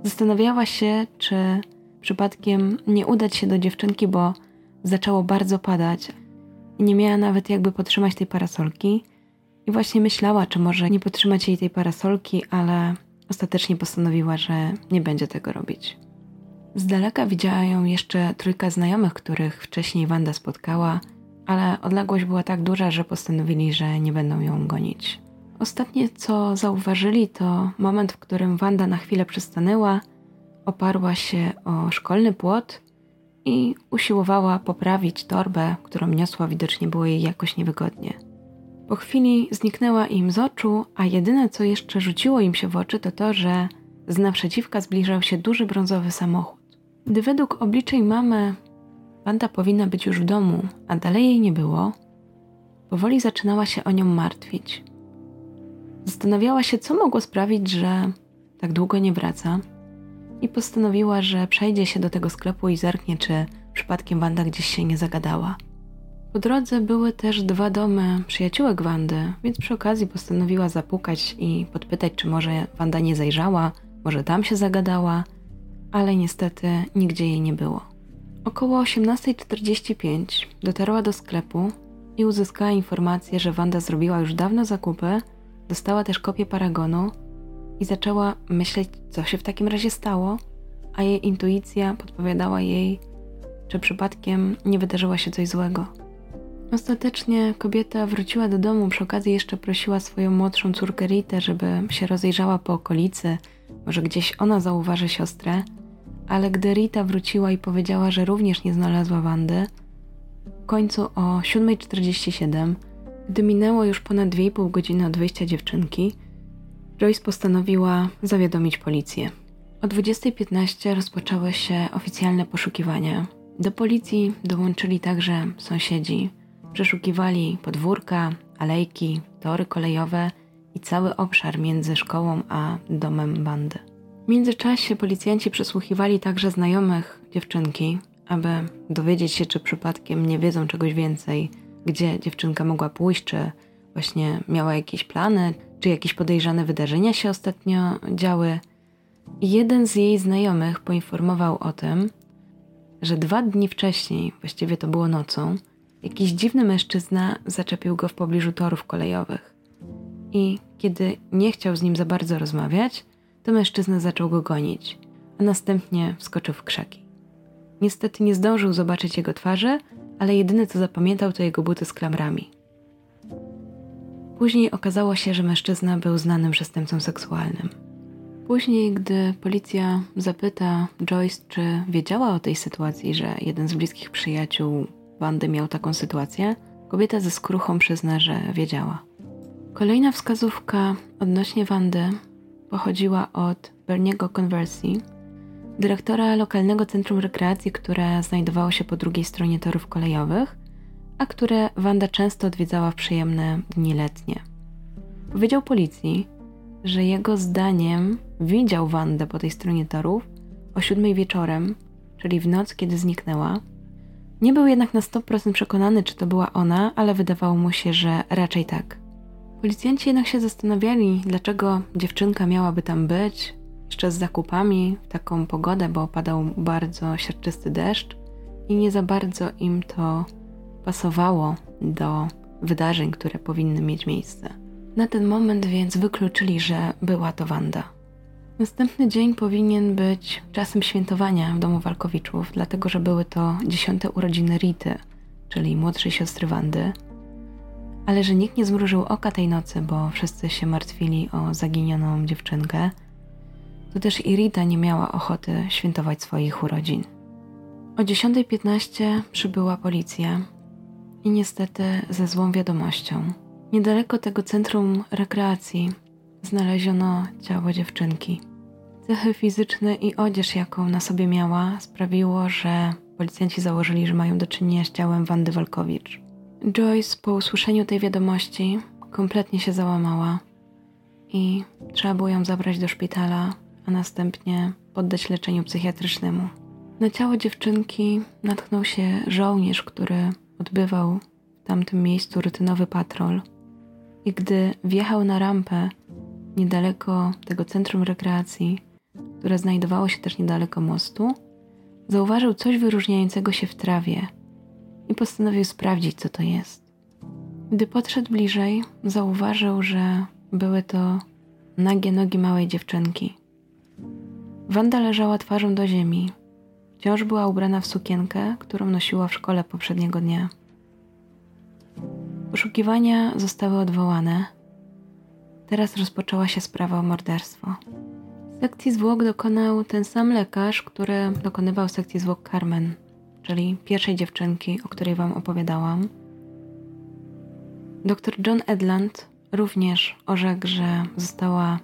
Zastanawiała się, czy przypadkiem nie udać się do dziewczynki, bo zaczęło bardzo padać, i nie miała nawet jakby potrzymać tej parasolki. I właśnie myślała, czy może nie potrzymać jej tej parasolki, ale ostatecznie postanowiła, że nie będzie tego robić. Z daleka widziała ją jeszcze trójka znajomych, których wcześniej Wanda spotkała, ale odległość była tak duża, że postanowili, że nie będą ją gonić. Ostatnie, co zauważyli, to moment, w którym Wanda na chwilę przystanęła, oparła się o szkolny płot i usiłowała poprawić torbę, którą niosła, widocznie było jej jakoś niewygodnie. Po chwili zniknęła im z oczu, a jedyne co jeszcze rzuciło im się w oczy to to, że z naprzeciwka zbliżał się duży brązowy samochód. Gdy według obliczeń mamy Wanda powinna być już w domu, a dalej jej nie było, powoli zaczynała się o nią martwić. Zastanawiała się, co mogło sprawić, że tak długo nie wraca, i postanowiła, że przejdzie się do tego sklepu i zerknie, czy przypadkiem Wanda gdzieś się nie zagadała. Po drodze były też dwa domy przyjaciółek Wandy, więc przy okazji postanowiła zapukać i podpytać, czy może Wanda nie zajrzała, może tam się zagadała, ale niestety nigdzie jej nie było. Około 18.45 dotarła do sklepu i uzyskała informację, że Wanda zrobiła już dawno zakupy, dostała też kopię paragonu i zaczęła myśleć, co się w takim razie stało, a jej intuicja podpowiadała jej, czy przypadkiem nie wydarzyło się coś złego. Ostatecznie kobieta wróciła do domu, przy okazji jeszcze prosiła swoją młodszą córkę Ritę, żeby się rozejrzała po okolicy, może gdzieś ona zauważy siostrę, ale gdy Rita wróciła i powiedziała, że również nie znalazła Wandy, w końcu o 7.47, gdy minęło już ponad 2,5 godziny od wyjścia dziewczynki, Joyce postanowiła zawiadomić policję. O 20.15 rozpoczęły się oficjalne poszukiwania. Do policji dołączyli także sąsiedzi. Przeszukiwali podwórka, alejki, tory kolejowe i cały obszar między szkołą a domem bandy. W międzyczasie policjanci przesłuchiwali także znajomych dziewczynki, aby dowiedzieć się, czy przypadkiem nie wiedzą czegoś więcej, gdzie dziewczynka mogła pójść, czy właśnie miała jakieś plany, czy jakieś podejrzane wydarzenia się ostatnio działy. I jeden z jej znajomych poinformował o tym, że dwa dni wcześniej, właściwie to było nocą, jakiś dziwny mężczyzna zaczepił go w pobliżu torów kolejowych. I kiedy nie chciał z nim za bardzo rozmawiać, to mężczyzna zaczął go gonić, a następnie wskoczył w krzaki. Niestety nie zdążył zobaczyć jego twarzy, ale jedyne co zapamiętał to jego buty z klamrami. Później okazało się, że mężczyzna był znanym przestępcą seksualnym. Później, gdy policja zapyta Joyce, czy wiedziała o tej sytuacji, że jeden z bliskich przyjaciół Wandy miał taką sytuację, kobieta ze skruchą przyzna, że wiedziała. Kolejna wskazówka odnośnie Wandy pochodziła od Berniego Conversi, dyrektora lokalnego centrum rekreacji, które znajdowało się po drugiej stronie torów kolejowych, a które Wanda często odwiedzała w przyjemne dni letnie. Powiedział policji, że jego zdaniem widział Wandę po tej stronie torów o siódmej wieczorem, czyli w noc, kiedy zniknęła. Nie był jednak na 100% przekonany, czy to była ona, ale wydawało mu się, że raczej tak. Policjanci jednak się zastanawiali, dlaczego dziewczynka miałaby tam być, jeszcze z zakupami, w taką pogodę, bo opadał bardzo siarczysty deszcz i nie za bardzo im to pasowało do wydarzeń, które powinny mieć miejsce. Na ten moment więc wykluczyli, że była to Wanda. Następny dzień powinien być czasem świętowania w domu Walkowiczów, dlatego że były to dziesiąte urodziny Rity, czyli młodszej siostry Wandy, ale że nikt nie zmrużył oka tej nocy, bo wszyscy się martwili o zaginioną dziewczynkę, to też i Rita nie miała ochoty świętować swoich urodzin. O 10.15 przybyła policja i niestety ze złą wiadomością. Niedaleko tego centrum rekreacji znaleziono ciało dziewczynki. Cechy fizyczne i odzież, jaką na sobie miała, sprawiło, że policjanci założyli, że mają do czynienia z ciałem Wandy Walkowicz. Joyce po usłyszeniu tej wiadomości kompletnie się załamała i trzeba było ją zabrać do szpitala, a następnie poddać leczeniu psychiatrycznemu. Na ciało dziewczynki natknął się żołnierz, który odbywał w tamtym miejscu rutynowy patrol. I gdy wjechał na rampę niedaleko tego centrum rekreacji, które znajdowało się też niedaleko mostu, zauważył coś wyróżniającego się w trawie i postanowił sprawdzić, co to jest. Gdy podszedł bliżej, zauważył, że były to nagie nogi małej dziewczynki. Wanda leżała twarzą do ziemi, Wciąż była ubrana w sukienkę, którą nosiła w szkole poprzedniego dnia. Poszukiwania zostały odwołane. Teraz rozpoczęła się sprawa o morderstwo. Sekcji zwłok dokonał ten sam lekarz, który dokonywał sekcji zwłok Carmen, czyli pierwszej dziewczynki, o której Wam opowiadałam. Dr John Edland również orzekł, że została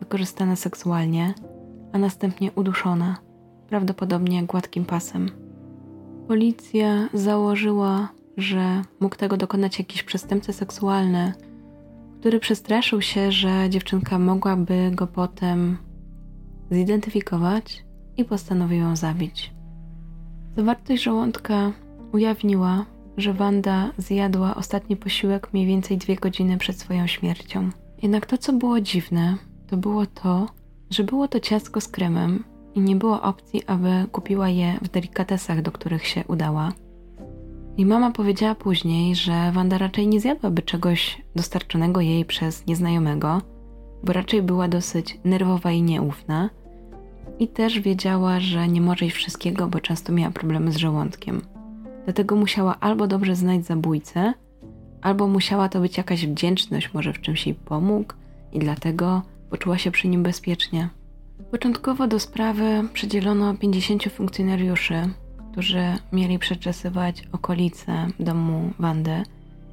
wykorzystana seksualnie, a następnie uduszona prawdopodobnie gładkim pasem. Policja założyła że mógł tego dokonać jakiś przestępca seksualny, który przestraszył się, że dziewczynka mogłaby go potem zidentyfikować i postanowił ją zabić. Zawartość żołądka ujawniła, że Wanda zjadła ostatni posiłek mniej więcej dwie godziny przed swoją śmiercią. Jednak to, co było dziwne, to było to, że było to ciastko z kremem i nie było opcji, aby kupiła je w delikatesach, do których się udała. I mama powiedziała później, że Wanda raczej nie zjadłaby czegoś dostarczonego jej przez nieznajomego, bo raczej była dosyć nerwowa i nieufna. I też wiedziała, że nie może jeść wszystkiego, bo często miała problemy z żołądkiem. Dlatego musiała albo dobrze znać zabójcę, albo musiała to być jakaś wdzięczność, może w czymś jej pomógł i dlatego poczuła się przy nim bezpiecznie. Początkowo do sprawy przydzielono 50 funkcjonariuszy, którzy mieli przeczesywać okolice domu Wandy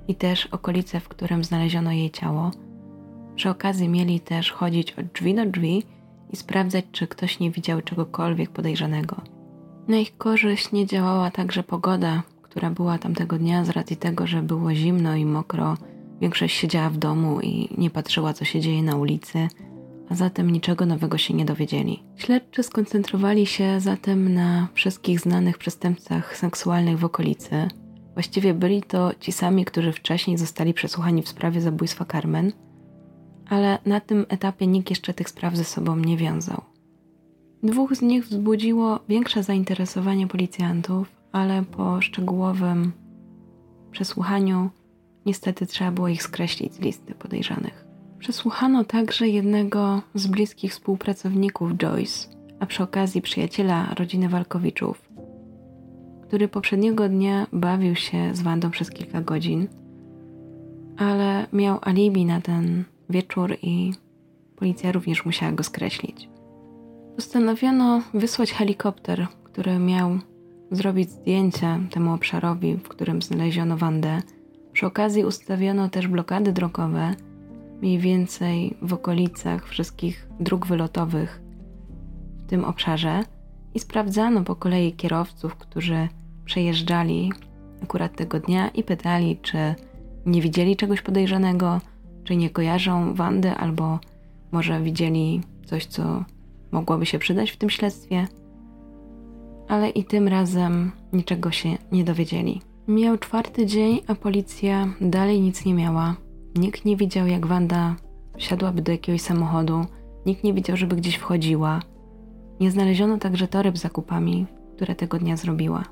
i też okolice, w którym znaleziono jej ciało. Przy okazji mieli też chodzić od drzwi do drzwi i sprawdzać, czy ktoś nie widział czegokolwiek podejrzanego. Na ich korzyść nie działała także pogoda, która była tamtego dnia z racji tego, że było zimno i mokro. Większość siedziała w domu i nie patrzyła, co się dzieje na ulicy, a zatem niczego nowego się nie dowiedzieli. Śledczy skoncentrowali się zatem na wszystkich znanych przestępcach seksualnych w okolicy. Właściwie byli to ci sami, którzy wcześniej zostali przesłuchani w sprawie zabójstwa Carmen, ale na tym etapie nikt jeszcze tych spraw ze sobą nie wiązał. Dwóch z nich wzbudziło większe zainteresowanie policjantów, ale po szczegółowym przesłuchaniu niestety trzeba było ich skreślić z listy podejrzanych. Przesłuchano także jednego z bliskich współpracowników Joyce, a przy okazji przyjaciela rodziny Walkowiczów, który poprzedniego dnia bawił się z Wandą przez kilka godzin, ale miał alibi na ten wieczór i policja również musiała go skreślić. Postanowiono wysłać helikopter, który miał zrobić zdjęcie temu obszarowi, w którym znaleziono Wandę. Przy okazji ustawiono też blokady drogowe, mniej więcej w okolicach wszystkich dróg wylotowych w tym obszarze i sprawdzano po kolei kierowców, którzy przejeżdżali akurat tego dnia i pytali, czy nie widzieli czegoś podejrzanego, czy nie kojarzą Wandy, albo może widzieli coś, co mogłoby się przydać w tym śledztwie. Ale i tym razem niczego się nie dowiedzieli. Miał czwarty dzień, a policja dalej nic nie miała. Nikt nie widział, jak Wanda wsiadłaby do jakiegoś samochodu, nikt nie widział, żeby gdzieś wchodziła. Nie znaleziono także toreb z zakupami, które tego dnia zrobiła.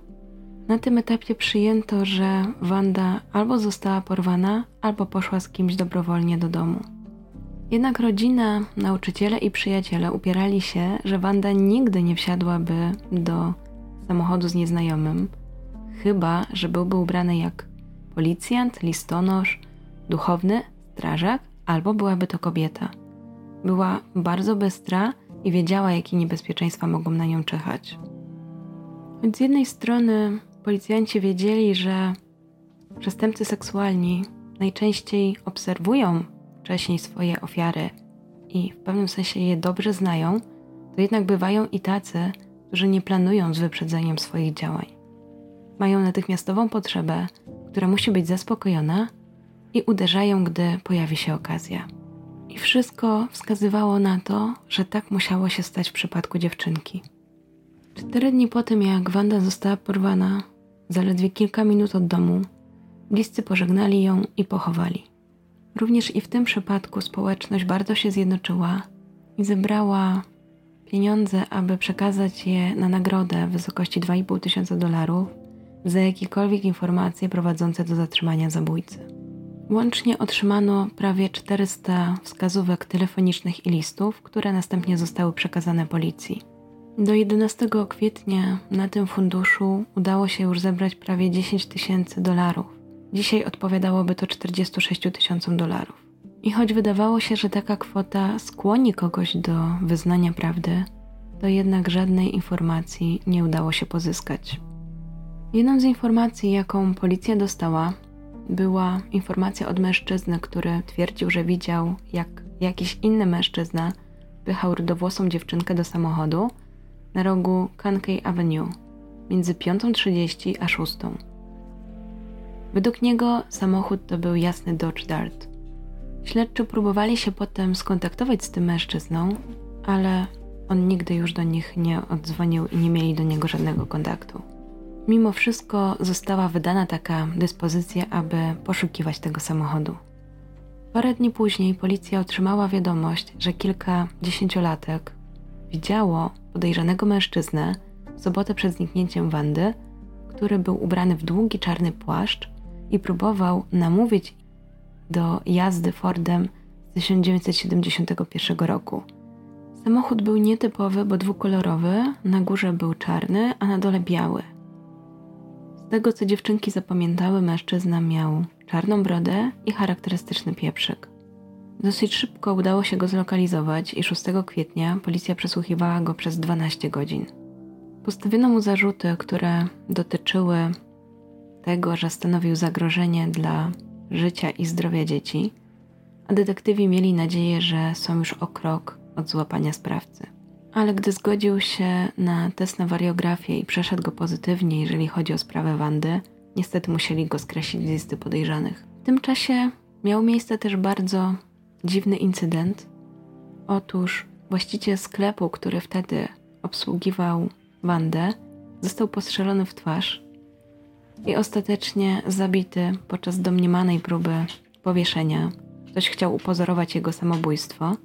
Na tym etapie przyjęto, że Wanda albo została porwana, albo poszła z kimś dobrowolnie do domu. Jednak rodzina, nauczyciele i przyjaciele upierali się, że Wanda nigdy nie wsiadłaby do samochodu z nieznajomym, chyba że byłby ubrany jak policjant, listonosz, duchowny, strażak albo byłaby to kobieta. Była bardzo bystra i wiedziała, jakie niebezpieczeństwa mogą na nią. Więc z jednej strony policjanci wiedzieli, że przestępcy seksualni najczęściej obserwują wcześniej swoje ofiary i w pewnym sensie je dobrze znają, to jednak bywają i tacy, którzy nie planują z wyprzedzeniem swoich działań. Mają natychmiastową potrzebę, która musi być zaspokojona i uderzają, gdy pojawi się okazja. I wszystko wskazywało na to, że tak musiało się stać w przypadku dziewczynki. Cztery dni po tym, jak Wanda została porwana, zaledwie kilka minut od domu, bliscy pożegnali ją i pochowali. Również i w tym przypadku społeczność bardzo się zjednoczyła i zebrała pieniądze, aby przekazać je na nagrodę w wysokości 2,5 tysiąca dolarów za jakiekolwiek informacje prowadzące do zatrzymania zabójcy. Łącznie otrzymano prawie 400 wskazówek telefonicznych i listów, które następnie zostały przekazane policji. Do 11 kwietnia na tym funduszu udało się już zebrać prawie 10 tysięcy dolarów. Dzisiaj odpowiadałoby to 46 tysiącom dolarów. I choć wydawało się, że taka kwota skłoni kogoś do wyznania prawdy, to jednak żadnej informacji nie udało się pozyskać. Jedną z informacji, jaką policja dostała, była informacja od mężczyzny, który twierdził, że widział, jak jakiś inny mężczyzna pychał rudowłosą dziewczynkę do samochodu na rogu Kankei Avenue między 5.30 a 6. Według niego samochód to był jasny Dodge Dart. Śledczy próbowali się potem skontaktować z tym mężczyzną, ale on nigdy już do nich nie odzwonił i nie mieli do niego żadnego kontaktu. Mimo wszystko została wydana taka dyspozycja, aby poszukiwać tego samochodu. Parę dni później policja otrzymała wiadomość, że kilka dziesięciolatek widziało podejrzanego mężczyznę w sobotę przed zniknięciem Wandy, który był ubrany w długi czarny płaszcz i próbował namówić do jazdy Fordem z 1971 roku. Samochód był nietypowy, bo dwukolorowy, na górze był czarny, a na dole biały. Z tego co dziewczynki zapamiętały, mężczyzna miał czarną brodę i charakterystyczny pieprzyk. Dosyć szybko udało się go zlokalizować i 6 kwietnia policja przesłuchiwała go przez 12 godzin. Postawiono mu zarzuty, które dotyczyły tego, że stanowił zagrożenie dla życia i zdrowia dzieci, a detektywi mieli nadzieję, że są już o krok od złapania sprawcy. Ale gdy zgodził się na test na wariografię i przeszedł go pozytywnie, jeżeli chodzi o sprawę Wandy, niestety musieli go skreślić z listy podejrzanych. W tym czasie miał miejsce też bardzo dziwny incydent. Otóż właściciel sklepu, który wtedy obsługiwał Wandę, został postrzelony w twarz i ostatecznie zabity podczas domniemanej próby powieszenia. Ktoś chciał upozorować jego samobójstwo,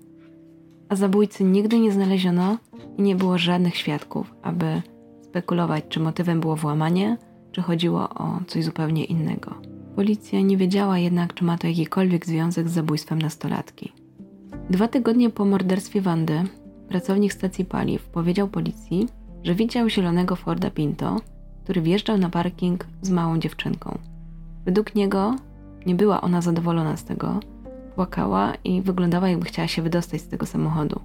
a zabójcy nigdy nie znaleziono i nie było żadnych świadków, aby spekulować, czy motywem było włamanie, czy chodziło o coś zupełnie innego. Policja nie wiedziała jednak, czy ma to jakikolwiek związek z zabójstwem nastolatki. Dwa tygodnie po morderstwie Wandy, pracownik stacji paliw powiedział policji, że widział zielonego Forda Pinto, który wjeżdżał na parking z małą dziewczynką. Według niego nie była ona zadowolona z tego, płakała i wyglądała jakby chciała się wydostać z tego samochodu.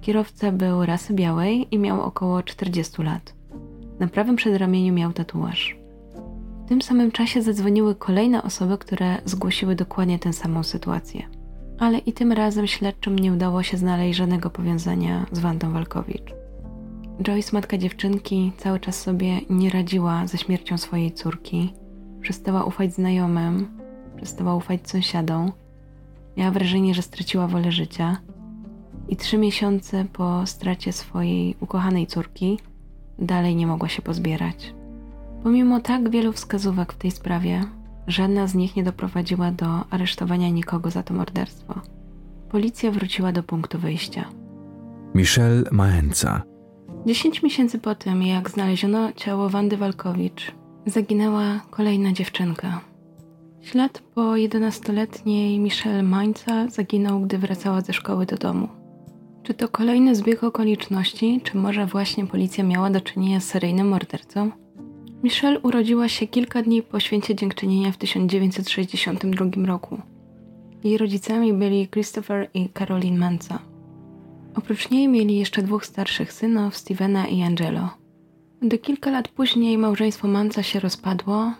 Kierowca był rasy białej i miał około 40 lat. Na prawym przedramieniu miał tatuaż. W tym samym czasie zadzwoniły kolejne osoby, które zgłosiły dokładnie tę samą sytuację. Ale i tym razem śledczym nie udało się znaleźć żadnego powiązania z Wandą Walkowicz. Joyce, matka dziewczynki, cały czas sobie nie radziła ze śmiercią swojej córki. Przestała ufać znajomym, przestała ufać sąsiadom. Miała wrażenie, że straciła wolę życia. I trzy miesiące po stracie swojej ukochanej córki dalej nie mogła się pozbierać. Pomimo tak wielu wskazówek w tej sprawie, żadna z nich nie doprowadziła do aresztowania nikogo za to morderstwo. Policja wróciła do punktu wyjścia. Michelle Maenca 10 miesięcy po tym, jak znaleziono ciało Wandy Walkowicz, zaginęła kolejna dziewczynka. Ślad po 11-letniej Michelle Mańca zaginął, gdy wracała ze szkoły do domu. Czy to kolejny zbieg okoliczności, czy może właśnie policja miała do czynienia z seryjnym mordercą? Michelle urodziła się kilka dni po święcie dziękczynienia w 1962 roku. Jej rodzicami byli Christopher i Caroline Manca. Oprócz niej mieli jeszcze dwóch starszych synów, Stevena i Angelo. Gdy kilka lat później małżeństwo Manca się rozpadło,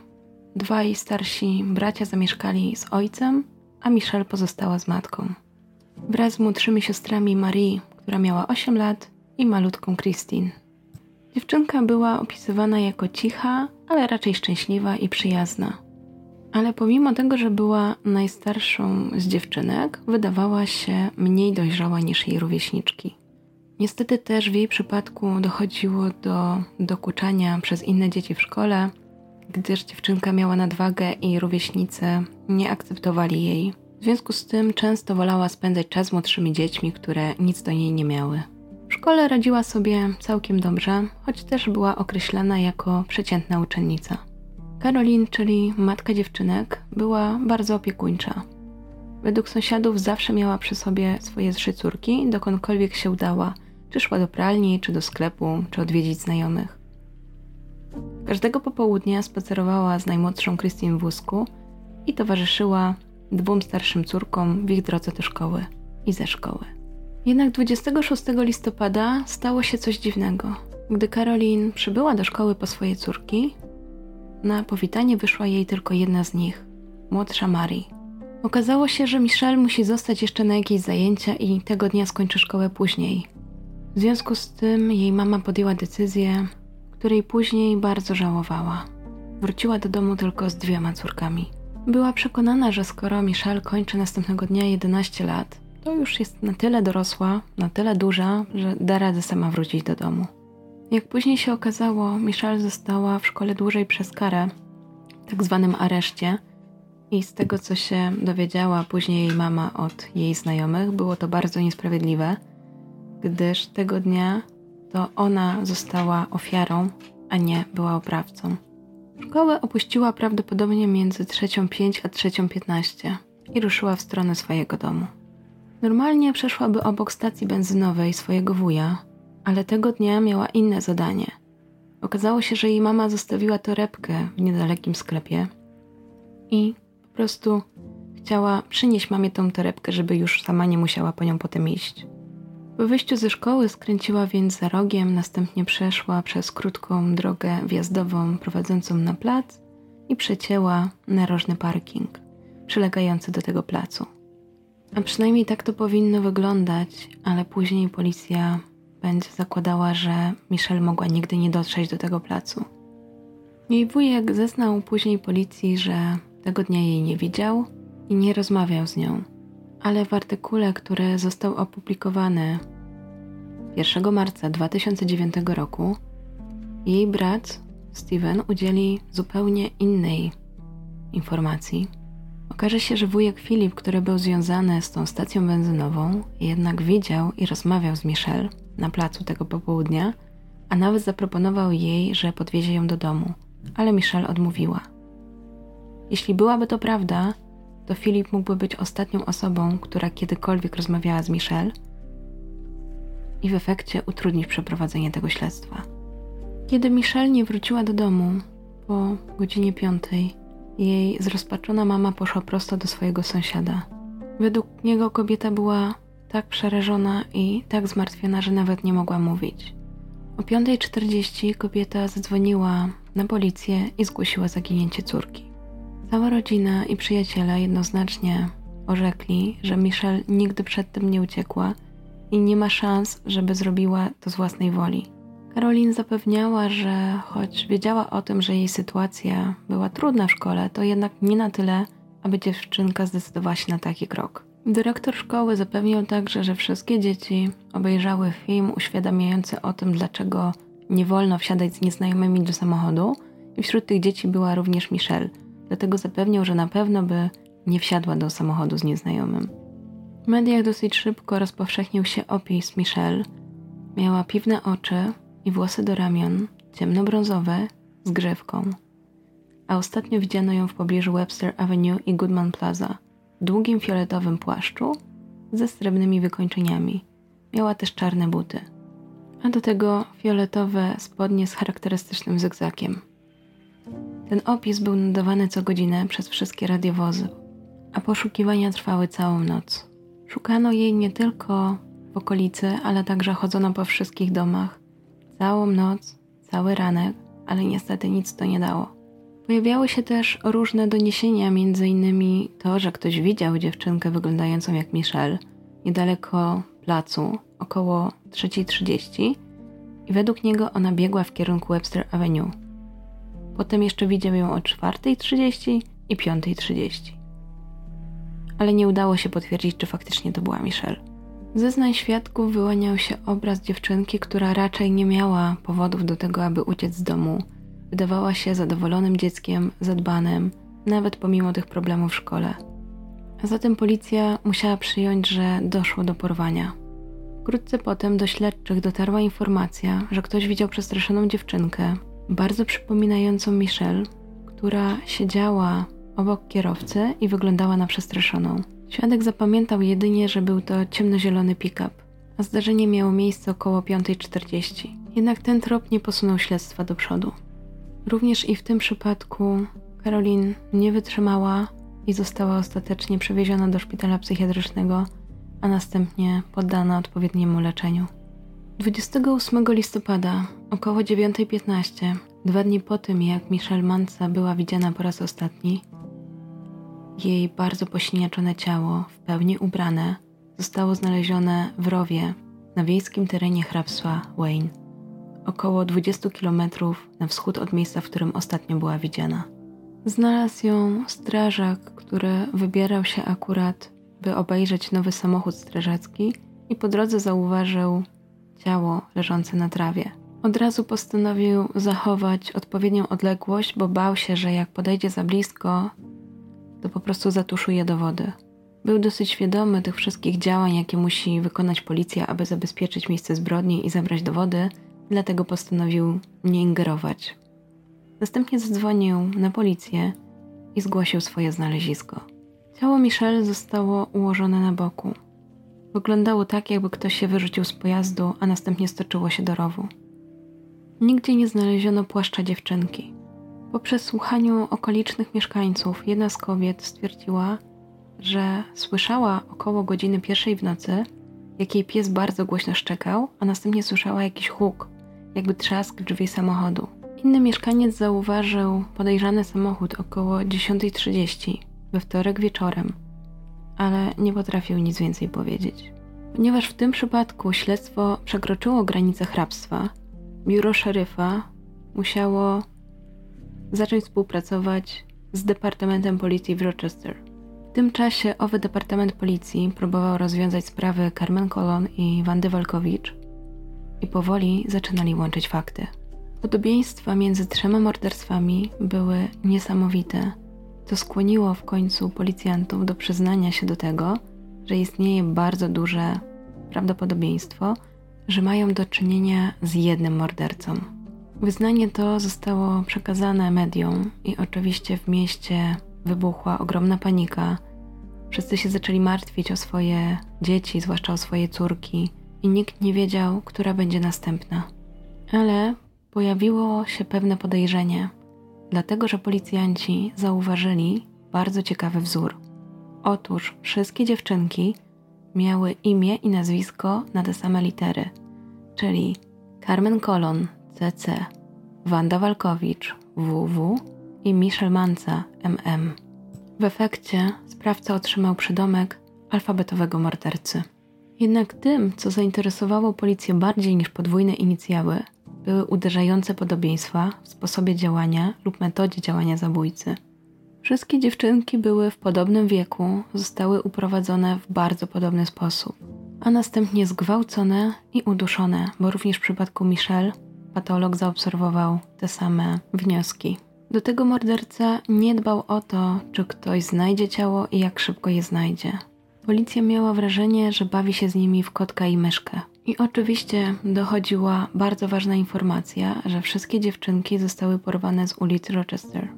dwaj starsi bracia zamieszkali z ojcem, a Michelle pozostała z matką. Wraz z młodszymi siostrami Marie, która miała 8 lat, i malutką Christine. Dziewczynka była opisywana jako cicha, ale raczej szczęśliwa i przyjazna. Ale pomimo tego, że była najstarszą z dziewczynek, wydawała się mniej dojrzała niż jej rówieśniczki. Niestety też w jej przypadku dochodziło do dokuczania przez inne dzieci w szkole, gdyż dziewczynka miała nadwagę i rówieśnicy nie akceptowali jej. W związku z tym często wolała spędzać czas z młodszymi dziećmi, które nic do niej nie miały. W szkole radziła sobie całkiem dobrze, choć też była określana jako przeciętna uczennica. Karolin, czyli matka dziewczynek, była bardzo opiekuńcza. Według sąsiadów zawsze miała przy sobie swoje trzy córki, dokądkolwiek się udała, czy szła do pralni, czy do sklepu, czy odwiedzić znajomych. Każdego popołudnia spacerowała z najmłodszą Krystyn w wózku i towarzyszyła dwóm starszym córkom w ich drodze do szkoły i ze szkoły. Jednak 26 listopada stało się coś dziwnego. Gdy Karolin przybyła do szkoły po swoje córki, na powitanie wyszła jej tylko jedna z nich, młodsza Marie. Okazało się, że Michelle musi zostać jeszcze na jakieś zajęcia i tego dnia skończy szkołę później. W związku z tym jej mama podjęła decyzję, której później bardzo żałowała. wróciła do domu tylko z dwiema córkami. Była przekonana, że skoro Michelle kończy następnego dnia 11 lat, to już jest na tyle dorosła, na tyle duża, że da radę sama wrócić do domu. Jak później się okazało, Michelle została w szkole dłużej przez karę, tak zwanym areszcie, i z tego co się dowiedziała później jej mama od jej znajomych, było to bardzo niesprawiedliwe, gdyż tego dnia to ona została ofiarą, a nie była oprawcą. Szkołę opuściła prawdopodobnie między trzecią pięć a trzecią piętnaście i ruszyła w stronę swojego domu. Normalnie przeszłaby obok stacji benzynowej swojego wuja, ale tego dnia miała inne zadanie. Okazało się, że jej mama zostawiła torebkę w niedalekim sklepie i po prostu chciała przynieść mamie tą torebkę, żeby już sama nie musiała po nią potem iść. Po wyjściu ze szkoły skręciła więc za rogiem, następnie przeszła przez krótką drogę wjazdową prowadzącą na plac i przecięła narożny parking przylegający do tego placu. A przynajmniej tak to powinno wyglądać, ale później policja będzie zakładała, że Michelle mogła nigdy nie dotrzeć do tego placu. Jej wujek zeznał później policji, że tego dnia jej nie widział i nie rozmawiał z nią ale w artykule, który został opublikowany 1 marca 2009 roku, jej brat Steven udzieli zupełnie innej informacji. Okaże się, że wujek Filip, który był związany z tą stacją benzynową, jednak widział i rozmawiał z Michelle na placu tego popołudnia, a nawet zaproponował jej, że podwiezie ją do domu, ale Michelle odmówiła. Jeśli byłaby to prawda, to Filip mógłby być ostatnią osobą, która kiedykolwiek rozmawiała z Michelle i w efekcie utrudnić przeprowadzenie tego śledztwa. Kiedy Michelle nie wróciła do domu po godzinie piątej, jej zrozpaczona mama poszła prosto do swojego sąsiada. Według niego kobieta była tak przerażona i tak zmartwiona, że nawet nie mogła mówić. O 5.40 kobieta zadzwoniła na policję i zgłosiła zaginięcie córki. Cała rodzina i przyjaciele jednoznacznie orzekli, że Michelle nigdy przed tym nie uciekła i nie ma szans, żeby zrobiła to z własnej woli. Karolin zapewniała, że choć wiedziała o tym, że jej sytuacja była trudna w szkole, to jednak nie na tyle, aby dziewczynka zdecydowała się na taki krok. Dyrektor szkoły zapewnił także, że wszystkie dzieci obejrzały film uświadamiający o tym, dlaczego nie wolno wsiadać z nieznajomymi do samochodu, i wśród tych dzieci była również Michelle – dlatego zapewniał, że na pewno by nie wsiadła do samochodu z nieznajomym. W mediach dosyć szybko rozpowszechnił się opis Michelle. Miała piwne oczy i włosy do ramion, ciemnobrązowe, z grzywką. A ostatnio widziano ją w pobliżu Webster Avenue i Goodman Plaza, długim fioletowym płaszczu ze srebrnymi wykończeniami. Miała też czarne buty. A do tego fioletowe spodnie z charakterystycznym zygzakiem. Ten opis był nadawany co godzinę przez wszystkie radiowozy, a poszukiwania trwały całą noc. Szukano jej nie tylko w okolicy, ale także chodzono po wszystkich domach. Całą noc, cały ranek, ale niestety nic to nie dało. Pojawiały się też różne doniesienia, innymi to, że ktoś widział dziewczynkę wyglądającą jak Michelle niedaleko placu, około 3.30 i według niego ona biegła w kierunku Webster Avenue. Potem jeszcze widział ją o 4.30 i 5.30. Ale nie udało się potwierdzić, czy faktycznie to była Michelle. Ze znań świadków wyłaniał się obraz dziewczynki, która raczej nie miała powodów do tego, aby uciec z domu. Wydawała się zadowolonym dzieckiem, zadbanym, nawet pomimo tych problemów w szkole. A zatem policja musiała przyjąć, że doszło do porwania. Wkrótce potem do śledczych dotarła informacja, że ktoś widział przestraszoną dziewczynkę, bardzo przypominającą Michelle, która siedziała obok kierowcy i wyglądała na przestraszoną. Świadek zapamiętał jedynie, że był to ciemnozielony pick-up, a zdarzenie miało miejsce około 5.40. Jednak ten trop nie posunął śledztwa do przodu. Również i w tym przypadku Karolin nie wytrzymała i została ostatecznie przewieziona do szpitala psychiatrycznego, a następnie poddana odpowiedniemu leczeniu. 28 listopada około 9.15, dwa dni po tym jak Michelle Manca była widziana po raz ostatni, jej bardzo posiniaczone ciało, w pełni ubrane, zostało znalezione w rowie na wiejskim terenie hrabstwa Wayne. Około 20 km na wschód od miejsca, w którym ostatnio była widziana. Znalazł ją strażak, który wybierał się akurat, by obejrzeć nowy samochód strażacki i po drodze zauważył ciało leżące na trawie. Od razu postanowił zachować odpowiednią odległość, bo bał się, że jak podejdzie za blisko, to po prostu zatuszuje dowody. Był dosyć świadomy tych wszystkich działań, jakie musi wykonać policja, aby zabezpieczyć miejsce zbrodni i zebrać dowody, dlatego postanowił nie ingerować. Następnie zadzwonił na policję i zgłosił swoje znalezisko. Ciało Michelle zostało ułożone na boku. Wyglądało tak, jakby ktoś się wyrzucił z pojazdu, a następnie stoczyło się do rowu. Nigdzie nie znaleziono płaszcza dziewczynki. Po przesłuchaniu okolicznych mieszkańców, jedna z kobiet stwierdziła, że słyszała około godziny pierwszej w nocy, jak jej pies bardzo głośno szczekał, a następnie słyszała jakiś huk, jakby trzask drzwi samochodu. Inny mieszkaniec zauważył podejrzany samochód około 10.30 we wtorek wieczorem, ale nie potrafił nic więcej powiedzieć. Ponieważ w tym przypadku śledztwo przekroczyło granice hrabstwa, biuro szeryfa musiało zacząć współpracować z Departamentem Policji w Rochester. W tym czasie owy Departament Policji próbował rozwiązać sprawy Carmen Colon i Wandy Walkowicz i powoli zaczynali łączyć fakty. Podobieństwa między trzema morderstwami były niesamowite, co skłoniło w końcu policjantów do przyznania się do tego, że istnieje bardzo duże prawdopodobieństwo, że mają do czynienia z jednym mordercą. Wyznanie to zostało przekazane mediom i oczywiście w mieście wybuchła ogromna panika. Wszyscy się zaczęli martwić o swoje dzieci, zwłaszcza o swoje córki, i nikt nie wiedział, która będzie następna. Ale pojawiło się pewne podejrzenie, dlatego że policjanci zauważyli bardzo ciekawy wzór. Otóż wszystkie dziewczynki miały imię i nazwisko na te same litery, czyli Carmen Colon, CC, Wanda Walkowicz, WW i Michelle Manca, MM. W efekcie sprawca otrzymał przydomek alfabetowego mordercy. Jednak tym, co zainteresowało policję bardziej niż podwójne inicjały, były uderzające podobieństwa w sposobie działania lub metodzie działania zabójcy. Wszystkie dziewczynki były w podobnym wieku, zostały uprowadzone w bardzo podobny sposób, a następnie zgwałcone i uduszone, bo również w przypadku Michelle patolog zaobserwował te same wnioski. Do tego morderca nie dbał o to, czy ktoś znajdzie ciało i jak szybko je znajdzie. Policja miała wrażenie, że bawi się z nimi w kotka i myszkę. I oczywiście dochodziła bardzo ważna informacja, że wszystkie dziewczynki zostały porwane z ulicy Rochester.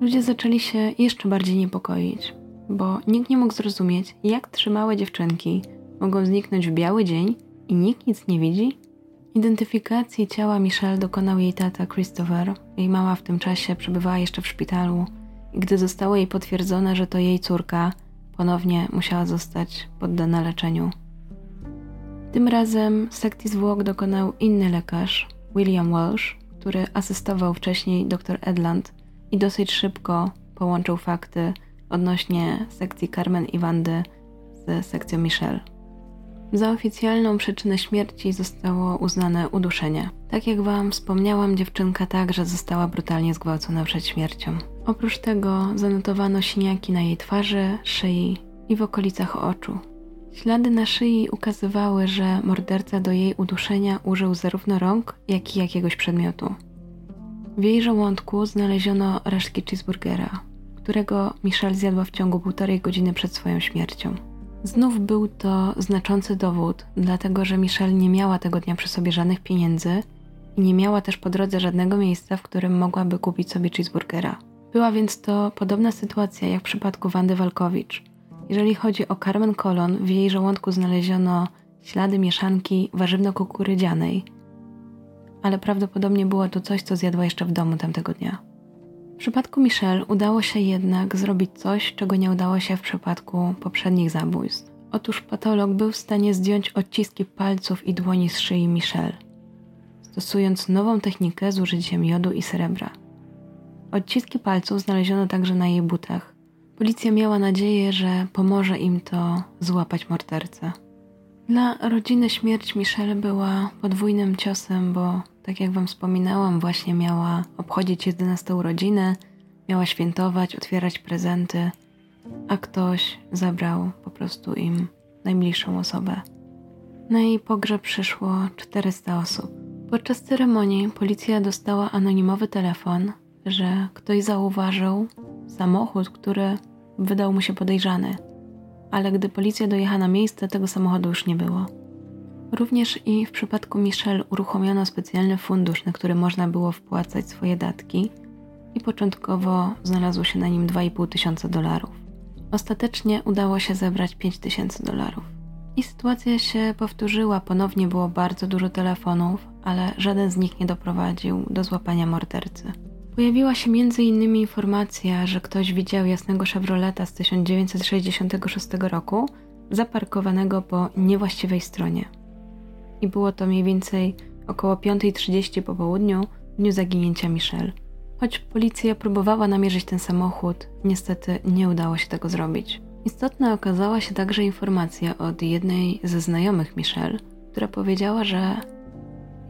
Ludzie zaczęli się jeszcze bardziej niepokoić, bo nikt nie mógł zrozumieć, jak trzymałe dziewczynki mogą zniknąć w biały dzień i nikt nic nie widzi. Identyfikacji ciała Michelle dokonał jej tata Christopher. Jej mama w tym czasie przebywała jeszcze w szpitalu i gdy zostało jej potwierdzone, że to jej córka, ponownie musiała zostać poddana leczeniu. Tym razem sekcji zwłok dokonał inny lekarz, William Walsh, który asystował wcześniej dr Edland i dosyć szybko połączył fakty odnośnie sekcji Carmen i Wandy z sekcją Michelle. Za oficjalną przyczynę śmierci zostało uznane uduszenie. Tak jak Wam wspomniałam, dziewczynka także została brutalnie zgwałcona przed śmiercią. Oprócz tego zanotowano siniaki na jej twarzy, szyi i w okolicach oczu. Ślady na szyi ukazywały, że morderca do jej uduszenia użył zarówno rąk, jak i jakiegoś przedmiotu. W jej żołądku znaleziono resztki cheeseburgera, którego Michelle zjadła w ciągu półtorej godziny przed swoją śmiercią. Znów był to znaczący dowód, dlatego że Michelle nie miała tego dnia przy sobie żadnych pieniędzy i nie miała też po drodze żadnego miejsca, w którym mogłaby kupić sobie cheeseburgera. Była więc to podobna sytuacja jak w przypadku Wandy Walkowicz. Jeżeli chodzi o Carmen Colon, w jej żołądku znaleziono ślady mieszanki warzywno-kukurydzianej, ale prawdopodobnie było to coś, co zjadła jeszcze w domu tamtego dnia. W przypadku Michelle udało się jednak zrobić coś, czego nie udało się w przypadku poprzednich zabójstw. Otóż patolog był w stanie zdjąć odciski palców i dłoni z szyi Michelle, stosując nową technikę z użyciem jodu i srebra. Odciski palców znaleziono także na jej butach. Policja miała nadzieję, że pomoże im to złapać mordercę. Dla rodziny śmierć Michelle była podwójnym ciosem, bo tak jak Wam wspominałam, właśnie miała obchodzić 11 urodziny, miała świętować, otwierać prezenty, a ktoś zabrał po prostu im najbliższą osobę. Na jej pogrzeb przyszło 400 osób. Podczas ceremonii policja dostała anonimowy telefon, że ktoś zauważył samochód, który wydał mu się podejrzany, ale gdy policja dojechała na miejsce, tego samochodu już nie było. Również i w przypadku Michelle uruchomiono specjalny fundusz, na który można było wpłacać swoje datki i początkowo znalazło się na nim 2,5 tysiąca dolarów. Ostatecznie udało się zebrać 5 tysięcy dolarów. I sytuacja się powtórzyła, ponownie było bardzo dużo telefonów, ale żaden z nich nie doprowadził do złapania mordercy. Pojawiła się m.in. informacja, że ktoś widział jasnego Chevroleta z 1966 roku zaparkowanego po niewłaściwej stronie. I było to mniej więcej około 5.30 po południu dniu zaginięcia Michelle. Choć policja próbowała namierzyć ten samochód, niestety nie udało się tego zrobić. Istotna okazała się także informacja od jednej ze znajomych Michelle, która powiedziała, że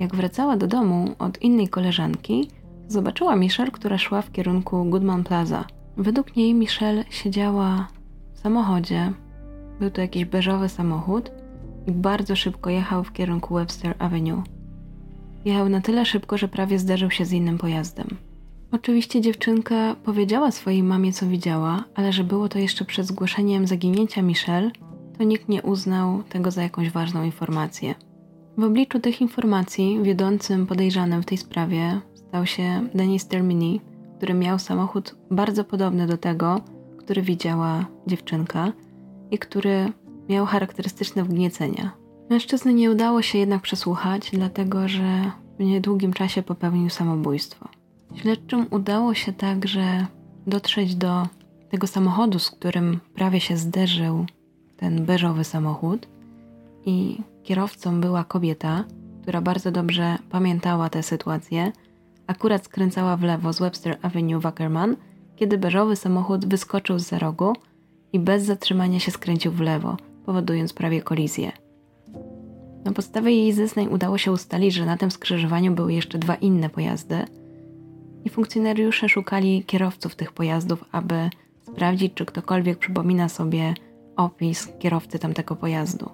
jak wracała do domu od innej koleżanki, zobaczyła Michelle, która szła w kierunku Goodman Plaza. Według niej Michelle siedziała w samochodzie. Był to jakiś beżowy samochód i bardzo szybko jechał w kierunku Webster Avenue. Jechał na tyle szybko, że prawie zderzył się z innym pojazdem. Oczywiście dziewczynka powiedziała swojej mamie, co widziała, ale że było to jeszcze przed zgłoszeniem zaginięcia Michelle, to nikt nie uznał tego za jakąś ważną informację. W obliczu tych informacji wiodącym podejrzanym w tej sprawie stał się Denis Termini, który miał samochód bardzo podobny do tego, który widziała dziewczynka i który miał charakterystyczne wgniecenia. Mężczyzny nie udało się jednak przesłuchać, dlatego że w niedługim czasie popełnił samobójstwo. Śledczym udało się także dotrzeć do tego samochodu, z którym prawie się zderzył ten beżowy samochód i kierowcą była kobieta, która bardzo dobrze pamiętała tę sytuację. Akurat skręcała w lewo z Webster Avenue Wackerman, kiedy beżowy samochód wyskoczył z za rogu i bez zatrzymania się skręcił w lewo, powodując prawie kolizję. Na podstawie jej zeznań udało się ustalić, że na tym skrzyżowaniu były jeszcze dwa inne pojazdy i funkcjonariusze szukali kierowców tych pojazdów, aby sprawdzić, czy ktokolwiek przypomina sobie opis kierowcy tamtego pojazdu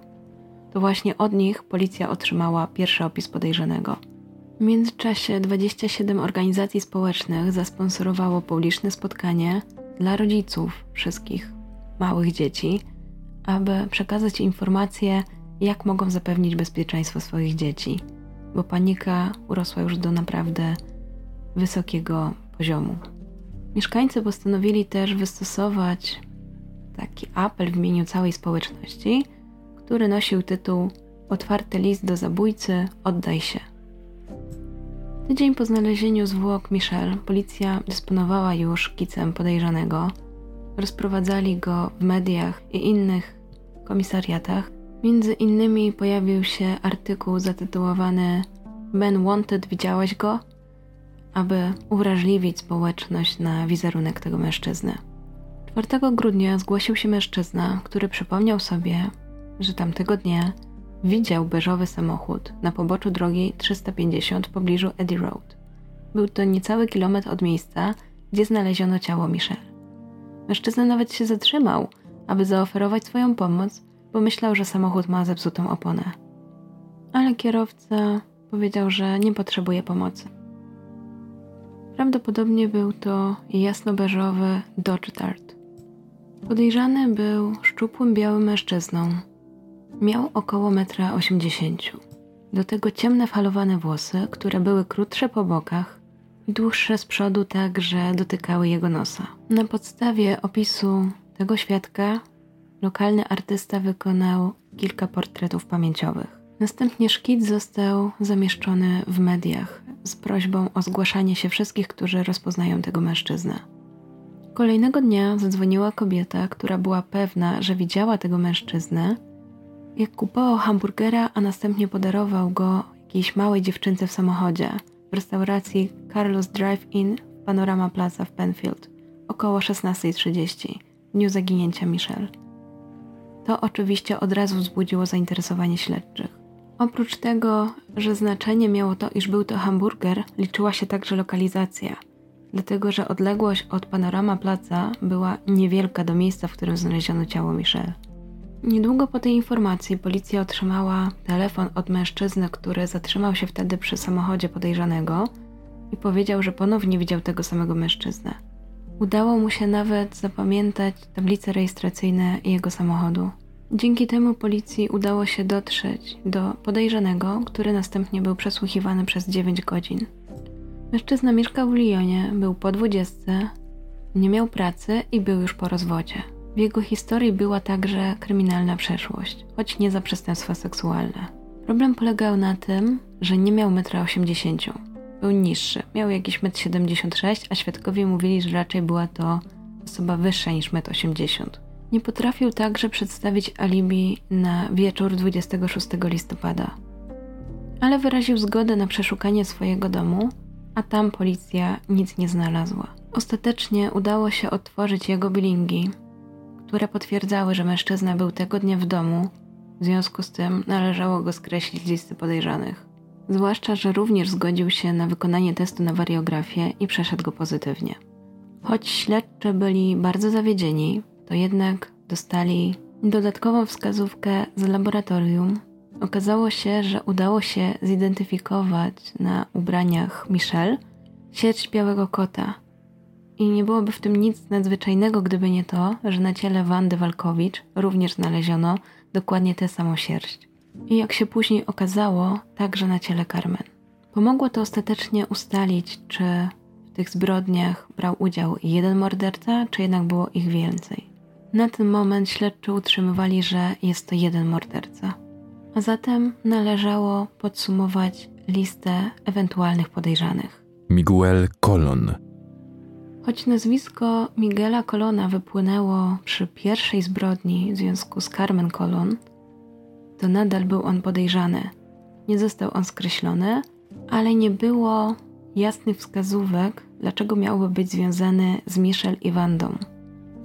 to właśnie od nich policja otrzymała pierwszy opis podejrzanego. W międzyczasie 27 organizacji społecznych zasponsorowało publiczne spotkanie dla rodziców wszystkich małych dzieci, aby przekazać informacje, jak mogą zapewnić bezpieczeństwo swoich dzieci, bo panika urosła już do naprawdę wysokiego poziomu. Mieszkańcy postanowili też wystosować taki apel w imieniu całej społeczności który nosił tytuł Otwarty list do zabójcy, oddaj się. Tydzień po znalezieniu zwłok Michelle, policja dysponowała już kicem podejrzanego. Rozprowadzali go w mediach i innych komisariatach. Między innymi pojawił się artykuł zatytułowany Ben Wanted, widziałeś go? Aby uwrażliwić społeczność na wizerunek tego mężczyzny. 4 grudnia zgłosił się mężczyzna, który przypomniał sobie, że tamtego dnia widział beżowy samochód na poboczu drogi 350 w pobliżu Eddy Road. Był to niecały kilometr od miejsca, gdzie znaleziono ciało Michelle. Mężczyzna nawet się zatrzymał, aby zaoferować swoją pomoc, bo myślał, że samochód ma zepsutą oponę. Ale kierowca powiedział, że nie potrzebuje pomocy. Prawdopodobnie był to jasno-beżowy Dodge Dart. Podejrzany był szczupłym białym mężczyzną, Miał około 1,80 m. Do tego ciemne falowane włosy, które były krótsze po bokach i dłuższe z przodu tak, że dotykały jego nosa. Na podstawie opisu tego świadka lokalny artysta wykonał kilka portretów pamięciowych. Następnie szkic został zamieszczony w mediach z prośbą o zgłaszanie się wszystkich, którzy rozpoznają tego mężczyznę. Kolejnego dnia zadzwoniła kobieta, która była pewna, że widziała tego mężczyznę jak kupował hamburgera, a następnie podarował go jakiejś małej dziewczynce w samochodzie w restauracji Carlos Drive-In w Panorama Plaza w Penfield około 16.30 w dniu zaginięcia Michelle. To oczywiście od razu wzbudziło zainteresowanie śledczych. Oprócz tego, że znaczenie miało to, iż był to hamburger, liczyła się także lokalizacja, dlatego że odległość od panorama placa była niewielka do miejsca, w którym znaleziono ciało Michelle. Niedługo po tej informacji policja otrzymała telefon od mężczyzny, który zatrzymał się wtedy przy samochodzie podejrzanego i powiedział, że ponownie widział tego samego mężczyznę. Udało mu się nawet zapamiętać tablice rejestracyjne jego samochodu. Dzięki temu policji udało się dotrzeć do podejrzanego, który następnie był przesłuchiwany przez 9 godzin. Mężczyzna mieszkał w Lyonie, był po 20, nie miał pracy i był już po rozwodzie. W jego historii była także kryminalna przeszłość, choć nie za przestępstwa seksualne. Problem polegał na tym, że nie miał 1,80 m. Był niższy, miał jakieś 1,76 m, a świadkowie mówili, że raczej była to osoba wyższa niż 1,80 m. Nie potrafił także przedstawić alibi na wieczór 26 listopada, ale wyraził zgodę na przeszukanie swojego domu, a tam policja nic nie znalazła. Ostatecznie udało się otworzyć jego bilingi, które potwierdzały, że mężczyzna był tego dnia w domu, w związku z tym należało go skreślić z listy podejrzanych. Zwłaszcza, że również zgodził się na wykonanie testu na wariografię i przeszedł go pozytywnie. Choć śledczy byli bardzo zawiedzieni, to jednak dostali dodatkową wskazówkę z laboratorium. Okazało się, że udało się zidentyfikować na ubraniach Michelle sierść białego kota. I nie byłoby w tym nic nadzwyczajnego, gdyby nie to, że na ciele Wandy Walkowicz również znaleziono dokładnie tę samą sierść. I jak się później okazało, także na ciele Carmen. Pomogło to ostatecznie ustalić, czy w tych zbrodniach brał udział jeden morderca, czy jednak było ich więcej. Na ten moment śledczy utrzymywali, że jest to jeden morderca. A zatem należało podsumować listę ewentualnych podejrzanych. Miguel Colon. Choć nazwisko Miguela Colona wypłynęło przy pierwszej zbrodni w związku z Carmen Colon, to nadal był on podejrzany. Nie został on skreślony, ale nie było jasnych wskazówek, dlaczego miałby być związany z Michelle i Wandą.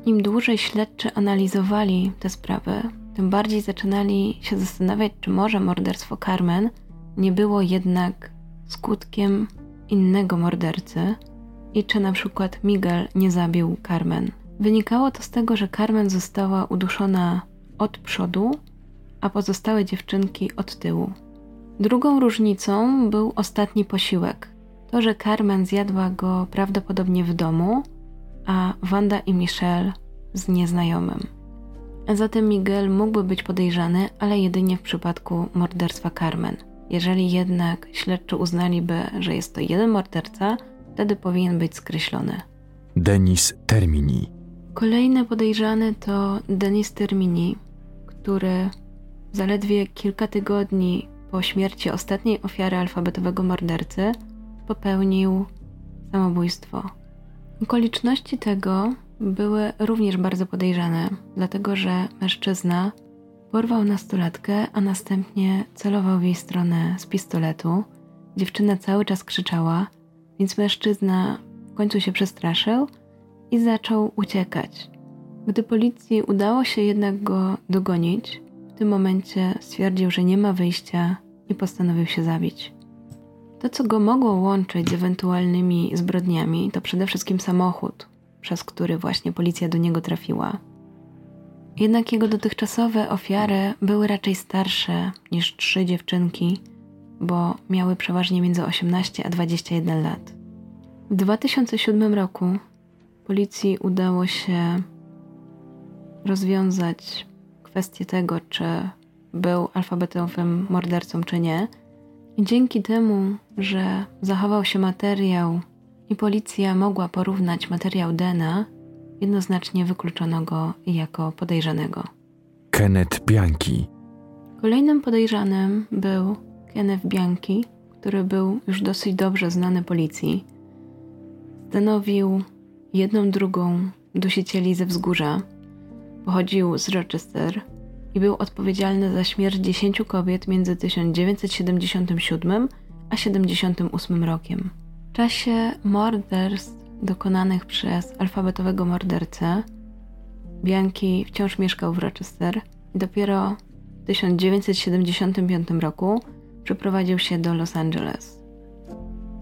Im dłużej śledczy analizowali te sprawy, tym bardziej zaczynali się zastanawiać, czy może morderstwo Carmen nie było jednak skutkiem innego mordercy i czy na przykład Miguel nie zabił Carmen. Wynikało to z tego, że Carmen została uduszona od przodu, a pozostałe dziewczynki od tyłu. Drugą różnicą był ostatni posiłek. To, że Carmen zjadła go prawdopodobnie w domu, a Wanda i Michelle z nieznajomym. A zatem Miguel mógłby być podejrzany, ale jedynie w przypadku morderstwa Carmen. Jeżeli jednak śledczy uznaliby, że jest to jeden morderca, wtedy powinien być skreślony. Denis Termini. Kolejny podejrzany to Denis Termini, który zaledwie kilka tygodni po śmierci ostatniej ofiary alfabetowego mordercy popełnił samobójstwo. Okoliczności tego były również bardzo podejrzane, dlatego że mężczyzna porwał nastolatkę, a następnie celował w jej stronę z pistoletu. Dziewczyna cały czas krzyczała, więc mężczyzna w końcu się przestraszył i zaczął uciekać. Gdy policji udało się jednak go dogonić, w tym momencie stwierdził, że nie ma wyjścia i postanowił się zabić. To, co go mogło łączyć z ewentualnymi zbrodniami, to przede wszystkim samochód, przez który właśnie policja do niego trafiła. Jednak jego dotychczasowe ofiary były raczej starsze niż trzy dziewczynki, bo miały przeważnie między 18 a 21 lat. W 2007 roku policji udało się rozwiązać kwestię tego, czy był alfabetowym mordercą, czy nie. I dzięki temu, że zachował się materiał i policja mogła porównać materiał DNA, jednoznacznie wykluczono go jako podejrzanego. Kenneth Bianchi. Kolejnym podejrzanym był Kenneth Bianchi, który był już dosyć dobrze znany policji. Stanowił jedną drugą dusicieli ze wzgórza. Pochodził z Rochester i był odpowiedzialny za śmierć 10 kobiet między 1977 a 78 rokiem. W czasie morderstw dokonanych przez alfabetowego mordercę, Bianchi wciąż mieszkał w Rochester i dopiero w 1975 roku przeprowadził się do Los Angeles.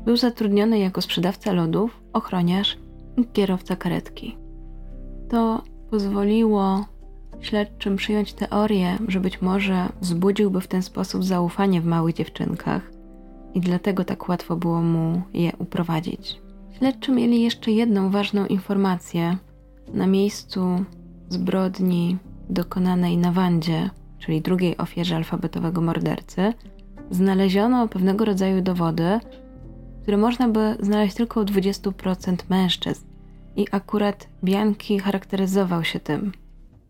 Był zatrudniony jako sprzedawca lodów, ochroniarz i kierowca karetki. To pozwoliło śledczym przyjąć teorię, że być może wzbudziłby w ten sposób zaufanie w małych dziewczynkach i dlatego tak łatwo było mu je uprowadzić. Śledczy mieli jeszcze jedną ważną informację. Na miejscu zbrodni dokonanej na Wandzie, czyli drugiej ofierze alfabetowego mordercy, znaleziono pewnego rodzaju dowody, które można by znaleźć tylko u 20% mężczyzn. I akurat Bianki charakteryzował się tym.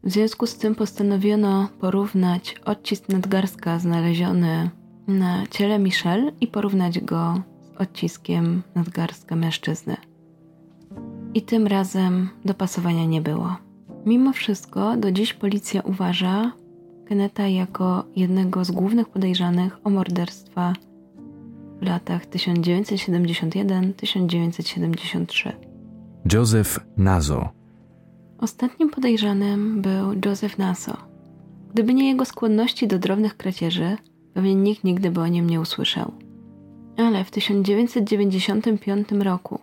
W związku z tym postanowiono porównać odcisk nadgarstka znaleziony na ciele Michelle i porównać go z odciskiem nadgarstka mężczyzny. I tym razem dopasowania nie było. Mimo wszystko do dziś policja uważa Keneta jako jednego z głównych podejrzanych o morderstwa w latach 1971-1973. Joseph Nazo Ostatnim podejrzanym był Joseph Naso. Gdyby nie jego skłonności do drobnych kradzieży, pewnie nikt nigdy by o nim nie usłyszał. Ale w 1995 roku,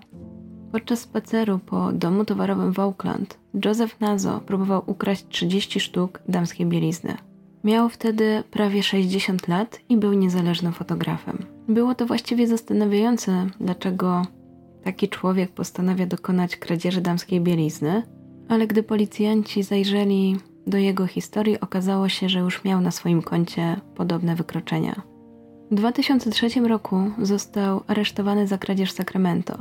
podczas spaceru po domu towarowym w Oakland, Joseph Nazo próbował ukraść 30 sztuk damskiej bielizny. Miał wtedy prawie 60 lat i był niezależnym fotografem. Było to właściwie zastanawiające, dlaczego taki człowiek postanawia dokonać kradzieży damskiej bielizny, ale gdy policjanci zajrzeli do jego historii, okazało się, że już miał na swoim koncie podobne wykroczenia. W 2003 roku został aresztowany za kradzież Sacramento.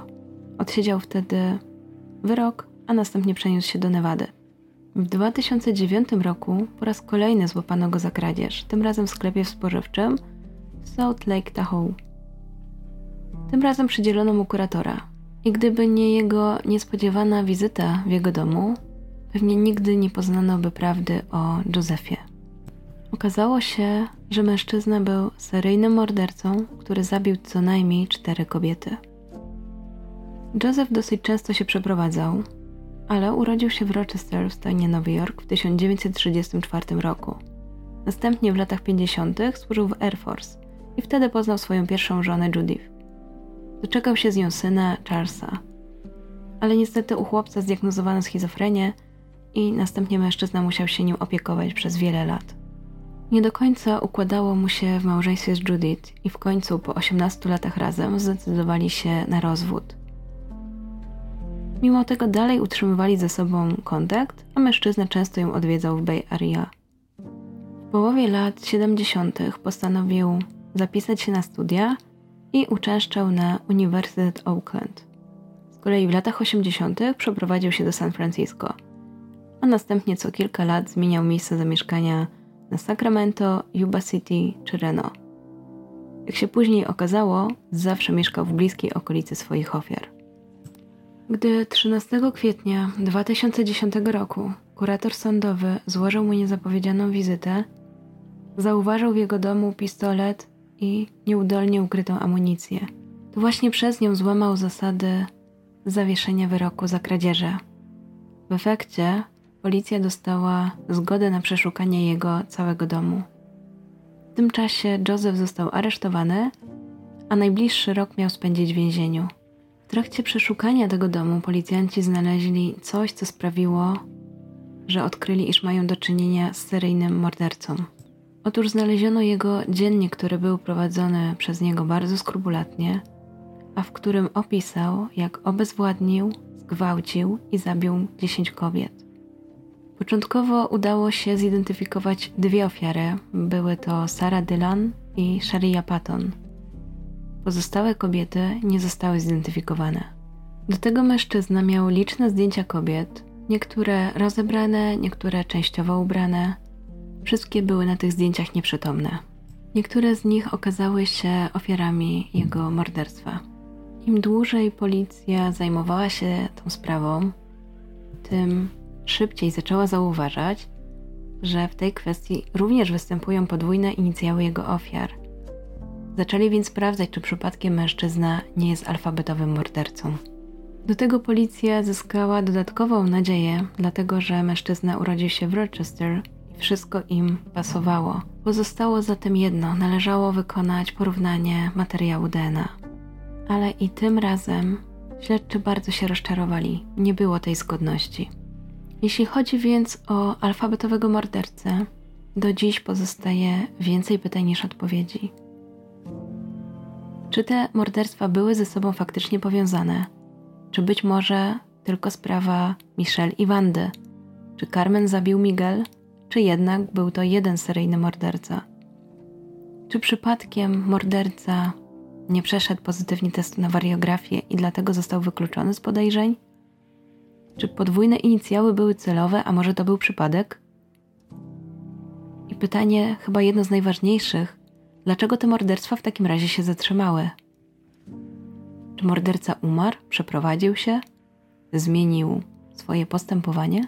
Odsiedział wtedy wyrok, a następnie przeniósł się do Nevady. W 2009 roku po raz kolejny złapano go za kradzież, tym razem w sklepie spożywczym Salt Lake Tahoe. Tym razem przydzielono mu kuratora, i gdyby nie jego niespodziewana wizyta w jego domu, pewnie nigdy nie poznano by prawdy o Józefie. Okazało się, że mężczyzna był seryjnym mordercą, który zabił co najmniej cztery kobiety. Józef dosyć często się przeprowadzał, ale urodził się w Rochester w stanie Nowy Jork w 1934 roku. Następnie w latach 50. służył w Air Force i wtedy poznał swoją pierwszą żonę Judith. Doczekał się z nią syna Charlesa. Ale niestety u chłopca zdiagnozowano schizofrenię i następnie mężczyzna musiał się nim opiekować przez wiele lat. Nie do końca układało mu się w małżeństwie z Judith i w końcu po 18 latach razem zdecydowali się na rozwód. Mimo tego dalej utrzymywali ze sobą kontakt, a mężczyzna często ją odwiedzał w Bay Area. W połowie lat 70. postanowił zapisać się na studia i uczęszczał na Uniwersytet Oakland. Z kolei w latach 80. przeprowadził się do San Francisco, a następnie co kilka lat zmieniał miejsce zamieszkania na Sacramento, Yuba City czy Reno. Jak się później okazało, zawsze mieszkał w bliskiej okolicy swoich ofiar. Gdy 13 kwietnia 2010 roku kurator sądowy złożył mu niezapowiedzianą wizytę, zauważył w jego domu pistolet i nieudolnie ukrytą amunicję. To właśnie przez nią złamał zasady zawieszenia wyroku za kradzieże. W efekcie policja dostała zgodę na przeszukanie jego całego domu. W tym czasie Joseph został aresztowany, a najbliższy rok miał spędzić w więzieniu. W trakcie przeszukania tego domu policjanci znaleźli coś, co sprawiło, że odkryli, iż mają do czynienia z seryjnym mordercą. Otóż znaleziono jego dziennik, który był prowadzony przez niego bardzo skrupulatnie, a w którym opisał, jak obezwładnił, zgwałcił i zabił 10 kobiet. Początkowo udało się zidentyfikować dwie ofiary. Były to Sarah Dylan i Sharia Patton. Pozostałe kobiety nie zostały zidentyfikowane. Do tego mężczyzna miał liczne zdjęcia kobiet, niektóre rozebrane, niektóre częściowo ubrane, Wszystkie były na tych zdjęciach nieprzytomne. Niektóre z nich okazały się ofiarami jego morderstwa. Im dłużej policja zajmowała się tą sprawą, tym szybciej zaczęła zauważać, że w tej kwestii również występują podwójne inicjały jego ofiar. Zaczęli więc sprawdzać, czy przypadkiem mężczyzna nie jest alfabetowym mordercą. Do tego policja zyskała dodatkową nadzieję, dlatego że mężczyzna urodził się w Rochester Wszystko im pasowało. Pozostało zatem jedno: należało wykonać porównanie materiału DNA. Ale i tym razem śledczy bardzo się rozczarowali. Nie było tej zgodności. Jeśli chodzi więc o alfabetowego mordercę, do dziś pozostaje więcej pytań niż odpowiedzi. Czy te morderstwa były ze sobą faktycznie powiązane? Czy być może tylko sprawa Michelle i Wandy? Czy Carmen zabił Miguel? Czy jednak był to jeden seryjny morderca? Czy przypadkiem morderca nie przeszedł pozytywnie testu na wariografię i dlatego został wykluczony z podejrzeń? Czy podwójne inicjały były celowe, a może to był przypadek? I pytanie, chyba jedno z najważniejszych, dlaczego te morderstwa w takim razie się zatrzymały? Czy morderca umarł, przeprowadził się, zmienił swoje postępowanie?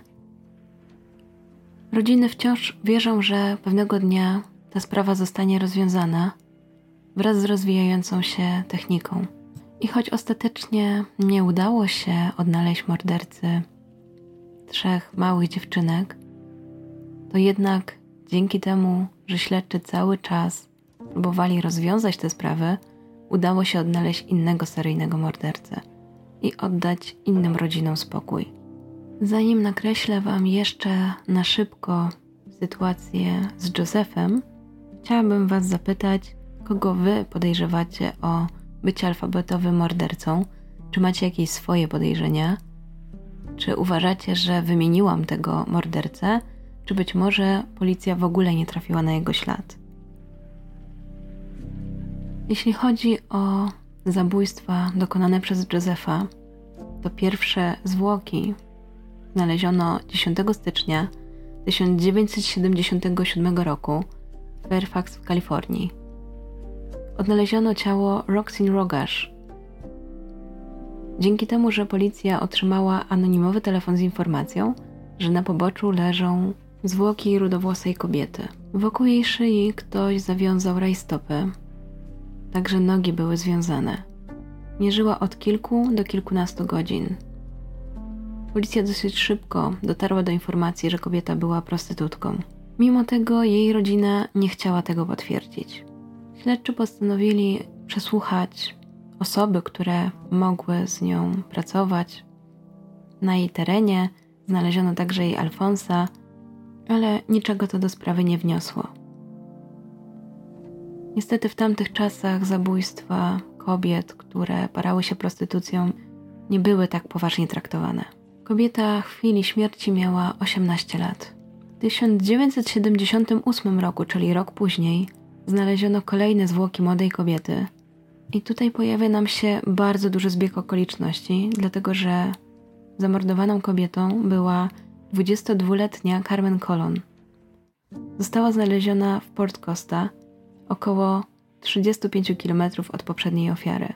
Rodziny wciąż wierzą, że pewnego dnia ta sprawa zostanie rozwiązana wraz z rozwijającą się techniką. I choć ostatecznie nie udało się odnaleźć mordercy trzech małych dziewczynek, to jednak dzięki temu, że śledczy cały czas próbowali rozwiązać te sprawy, udało się odnaleźć innego seryjnego mordercę i oddać innym rodzinom spokój. Zanim nakreślę Wam jeszcze na szybko sytuację z Josephem, chciałabym Was zapytać, kogo Wy podejrzewacie o bycie alfabetowym mordercą? Czy macie jakieś swoje podejrzenia? Czy uważacie, że wymieniłam tego mordercę? Czy być może policja w ogóle nie trafiła na jego ślad? Jeśli chodzi o zabójstwa dokonane przez Josefa, to pierwsze zwłoki znaleziono 10 stycznia 1977 roku w Fairfax w Kalifornii. Odnaleziono ciało Roxin Rogash. Dzięki temu, że policja otrzymała anonimowy telefon z informacją, że na poboczu leżą zwłoki rudowłosej kobiety. Wokół jej szyi ktoś zawiązał rajstopy, także nogi były związane. Nie żyła od kilku do kilkunastu godzin. Policja dosyć szybko dotarła do informacji, że kobieta była prostytutką. Mimo tego jej rodzina nie chciała tego potwierdzić. Śledczy postanowili przesłuchać osoby, które mogły z nią pracować. Na jej terenie znaleziono także jej Alfonsa, ale niczego to do sprawy nie wniosło. Niestety w tamtych czasach zabójstwa kobiet, które parały się prostytucją, nie były tak poważnie traktowane. Kobieta w chwili śmierci miała 18 lat. W 1978 roku, czyli rok później, znaleziono kolejne zwłoki młodej kobiety. I tutaj pojawia nam się bardzo duży zbieg okoliczności, dlatego że zamordowaną kobietą była 22-letnia Carmen Colon. Została znaleziona w Port Costa, około 35 km od poprzedniej ofiary.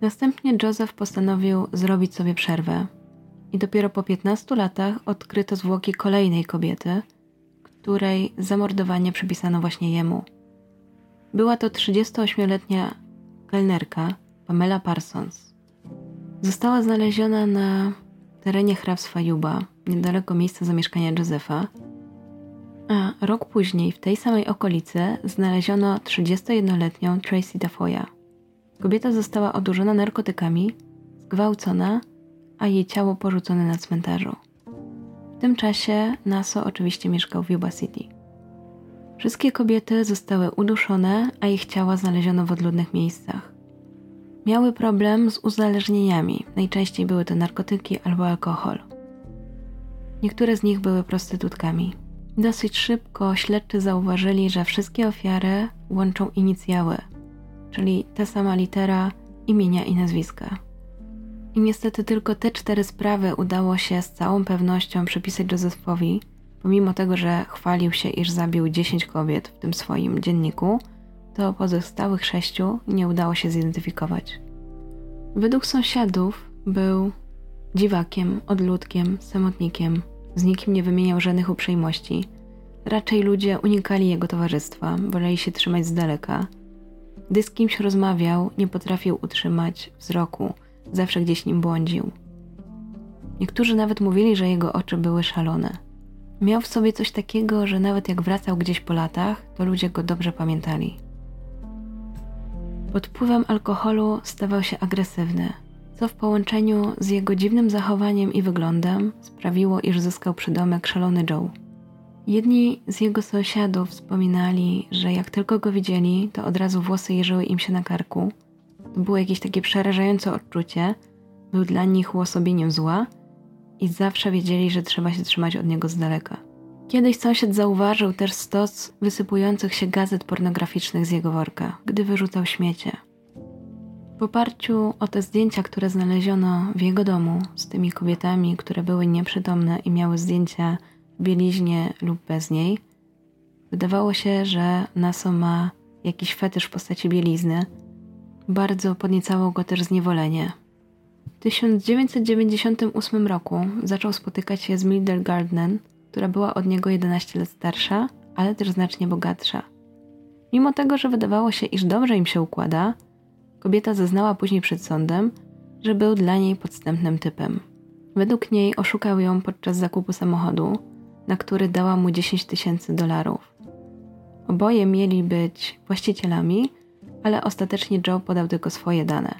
Następnie Joseph postanowił zrobić sobie przerwę i dopiero po 15 latach odkryto zwłoki kolejnej kobiety, której zamordowanie przypisano właśnie jemu. Była to 38-letnia kelnerka Pamela Parsons. Została znaleziona na terenie hrabstwa Juba, niedaleko miejsca zamieszkania Josefa, a rok później w tej samej okolicy znaleziono 31-letnią Tracy Dafoya. Kobieta została odurzona narkotykami, zgwałcona, a jej ciało porzucone na cmentarzu. W tym czasie Naso oczywiście mieszkał w Yuba City. Wszystkie kobiety zostały uduszone, a ich ciała znaleziono w odludnych miejscach. Miały problem z uzależnieniami, najczęściej były to narkotyki albo alkohol. Niektóre z nich były prostytutkami. Dosyć szybko śledczy zauważyli, że wszystkie ofiary łączą inicjały, czyli ta sama litera imienia i nazwiska. I niestety tylko te cztery sprawy udało się z całą pewnością przypisać Josephowi, pomimo tego, że chwalił się, iż zabił 10 kobiet w tym swoim dzienniku, to pozostałych sześciu nie udało się zidentyfikować. Według sąsiadów był dziwakiem, odludkiem, samotnikiem, z nikim nie wymieniał żadnych uprzejmości. Raczej ludzie unikali jego towarzystwa, woleli się trzymać z daleka. Gdy z kimś rozmawiał, nie potrafił utrzymać wzroku, zawsze gdzieś nim błądził. Niektórzy nawet mówili, że jego oczy były szalone. Miał w sobie coś takiego, że nawet jak wracał gdzieś po latach, to ludzie go dobrze pamiętali. Pod wpływem alkoholu stawał się agresywny, co w połączeniu z jego dziwnym zachowaniem i wyglądem sprawiło, iż zyskał przydomek Szalony Joe. Jedni z jego sąsiadów wspominali, że jak tylko go widzieli, to od razu włosy jeżyły im się na karku. To było jakieś takie przerażające odczucie. Był dla nich uosobieniem zła i zawsze wiedzieli, że trzeba się trzymać od niego z daleka. Kiedyś sąsiad zauważył też stos wysypujących się gazet pornograficznych z jego worka, gdy wyrzucał śmiecie. W oparciu o te zdjęcia, które znaleziono w jego domu z tymi kobietami, które były nieprzytomne i miały zdjęcia w bieliźnie lub bez niej, wydawało się, że Naso ma jakiś fetysz w postaci bielizny. Bardzo podniecało go też zniewolenie. W 1998 roku zaczął spotykać się z Mildred Gardner, która była od niego 11 lat starsza, ale też znacznie bogatsza. Mimo tego, że wydawało się, iż dobrze im się układa, kobieta zeznała później przed sądem, że był dla niej podstępnym typem. Według niej oszukał ją podczas zakupu samochodu, na który dała mu 10 tysięcy dolarów. Oboje mieli być właścicielami, ale ostatecznie Joe podał tylko swoje dane.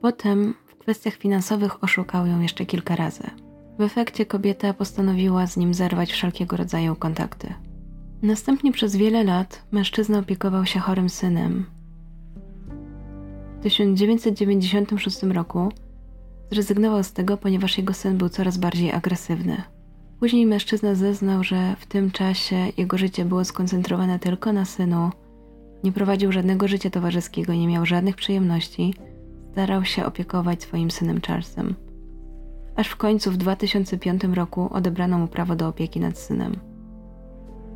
Potem w kwestiach finansowych oszukał ją jeszcze kilka razy. W efekcie kobieta postanowiła z nim zerwać wszelkiego rodzaju kontakty. Następnie przez wiele lat mężczyzna opiekował się chorym synem. W 1996 roku zrezygnował z tego, ponieważ jego syn był coraz bardziej agresywny. Później mężczyzna zeznał, że w tym czasie jego życie było skoncentrowane tylko na synu, nie prowadził żadnego życia towarzyskiego, nie miał żadnych przyjemności, starał się opiekować swoim synem Charlesem aż w końcu w 2005 roku odebrano mu prawo do opieki nad synem.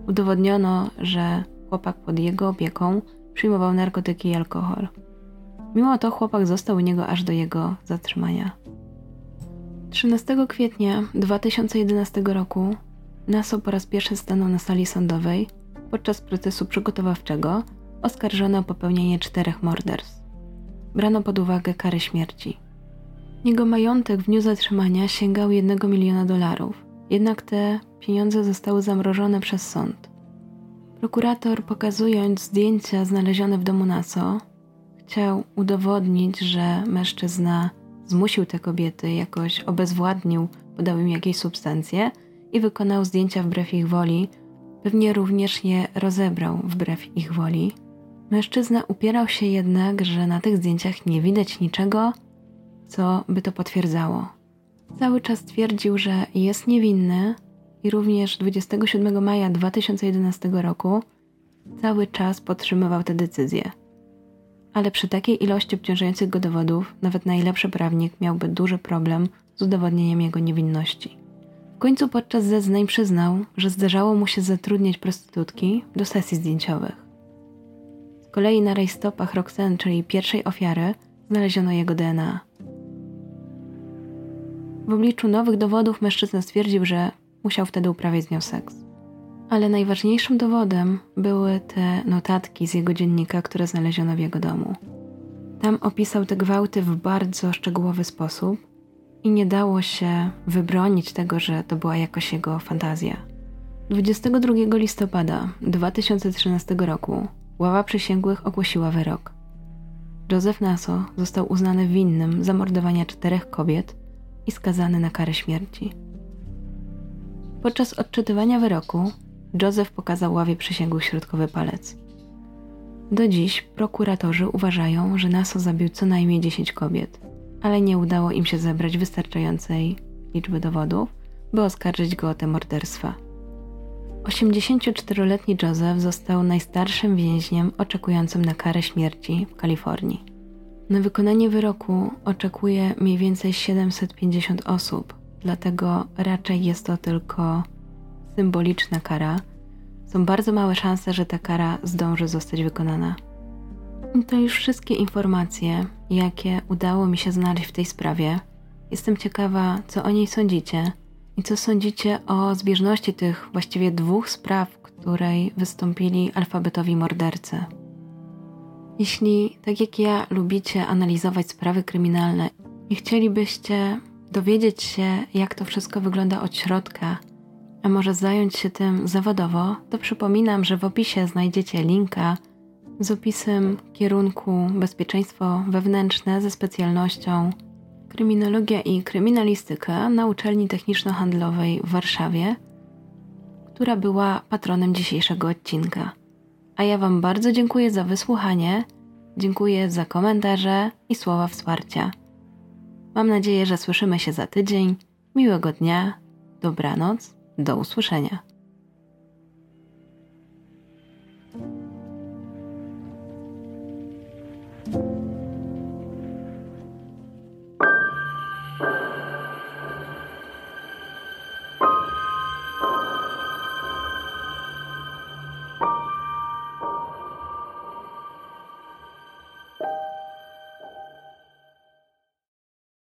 Udowodniono, że chłopak pod jego opieką przyjmował narkotyki i alkohol. Mimo to chłopak został u niego aż do jego zatrzymania. 13 kwietnia 2011 roku Naso po raz pierwszy stanął na sali sądowej podczas procesu przygotowawczego oskarżono o popełnienie czterech morderstw. Brano pod uwagę karę śmierci. Jego majątek w dniu zatrzymania sięgał 1 miliona dolarów, jednak te pieniądze zostały zamrożone przez sąd. Prokurator, pokazując zdjęcia znalezione w domu Naso, chciał udowodnić, że mężczyzna zmusił te kobiety, jakoś obezwładnił, podał im jakieś substancje i wykonał zdjęcia wbrew ich woli, pewnie również je rozebrał wbrew ich woli. Mężczyzna upierał się jednak, że na tych zdjęciach nie widać niczego, co by to potwierdzało. Cały czas twierdził, że jest niewinny i również 27 maja 2011 roku cały czas podtrzymywał tę decyzję. Ale przy takiej ilości obciążających go dowodów, nawet najlepszy prawnik miałby duży problem z udowodnieniem jego niewinności. W końcu podczas zeznań przyznał, że zdarzało mu się zatrudniać prostytutki do sesji zdjęciowych. Z kolei na rejstopach Roxanne, czyli pierwszej ofiary, znaleziono jego DNA. W obliczu nowych dowodów mężczyzna stwierdził, że musiał wtedy uprawiać z nią seks. Ale najważniejszym dowodem były te notatki z jego dziennika, które znaleziono w jego domu. Tam opisał te gwałty w bardzo szczegółowy sposób i nie dało się wybronić tego, że to była jakoś jego fantazja. 22 listopada 2013 roku ława przysięgłych ogłosiła wyrok. Józef Naso został uznany winnym zamordowania czterech kobiet i skazany na karę śmierci. Podczas odczytywania wyroku Józef pokazał ławie przysięgłych środkowy palec. Do dziś prokuratorzy uważają, że Naso zabił co najmniej 10 kobiet, ale nie udało im się zebrać wystarczającej liczby dowodów, by oskarżyć go o te morderstwa. 84-letni Joseph został najstarszym więźniem oczekującym na karę śmierci w Kalifornii. Na wykonanie wyroku oczekuje mniej więcej 750 osób, dlatego raczej jest to tylko symboliczna kara. Są bardzo małe szanse, że ta kara zdąży zostać wykonana. I to już wszystkie informacje, jakie udało mi się znaleźć w tej sprawie. Jestem ciekawa, co o niej sądzicie i co sądzicie o zbieżności tych właściwie dwóch spraw, której wystąpili alfabetowi mordercy. Jeśli, tak jak ja, lubicie analizować sprawy kryminalne i chcielibyście dowiedzieć się, jak to wszystko wygląda od środka, a może zająć się tym zawodowo, to przypominam, że w opisie znajdziecie linka z opisem kierunku bezpieczeństwo wewnętrzne ze specjalnością kryminologia i kryminalistyka na uczelni techniczno-handlowej w Warszawie, która była patronem dzisiejszego odcinka. A ja Wam bardzo dziękuję za wysłuchanie, dziękuję za komentarze i słowa wsparcia. Mam nadzieję, że słyszymy się za tydzień. Miłego dnia, dobranoc, do usłyszenia.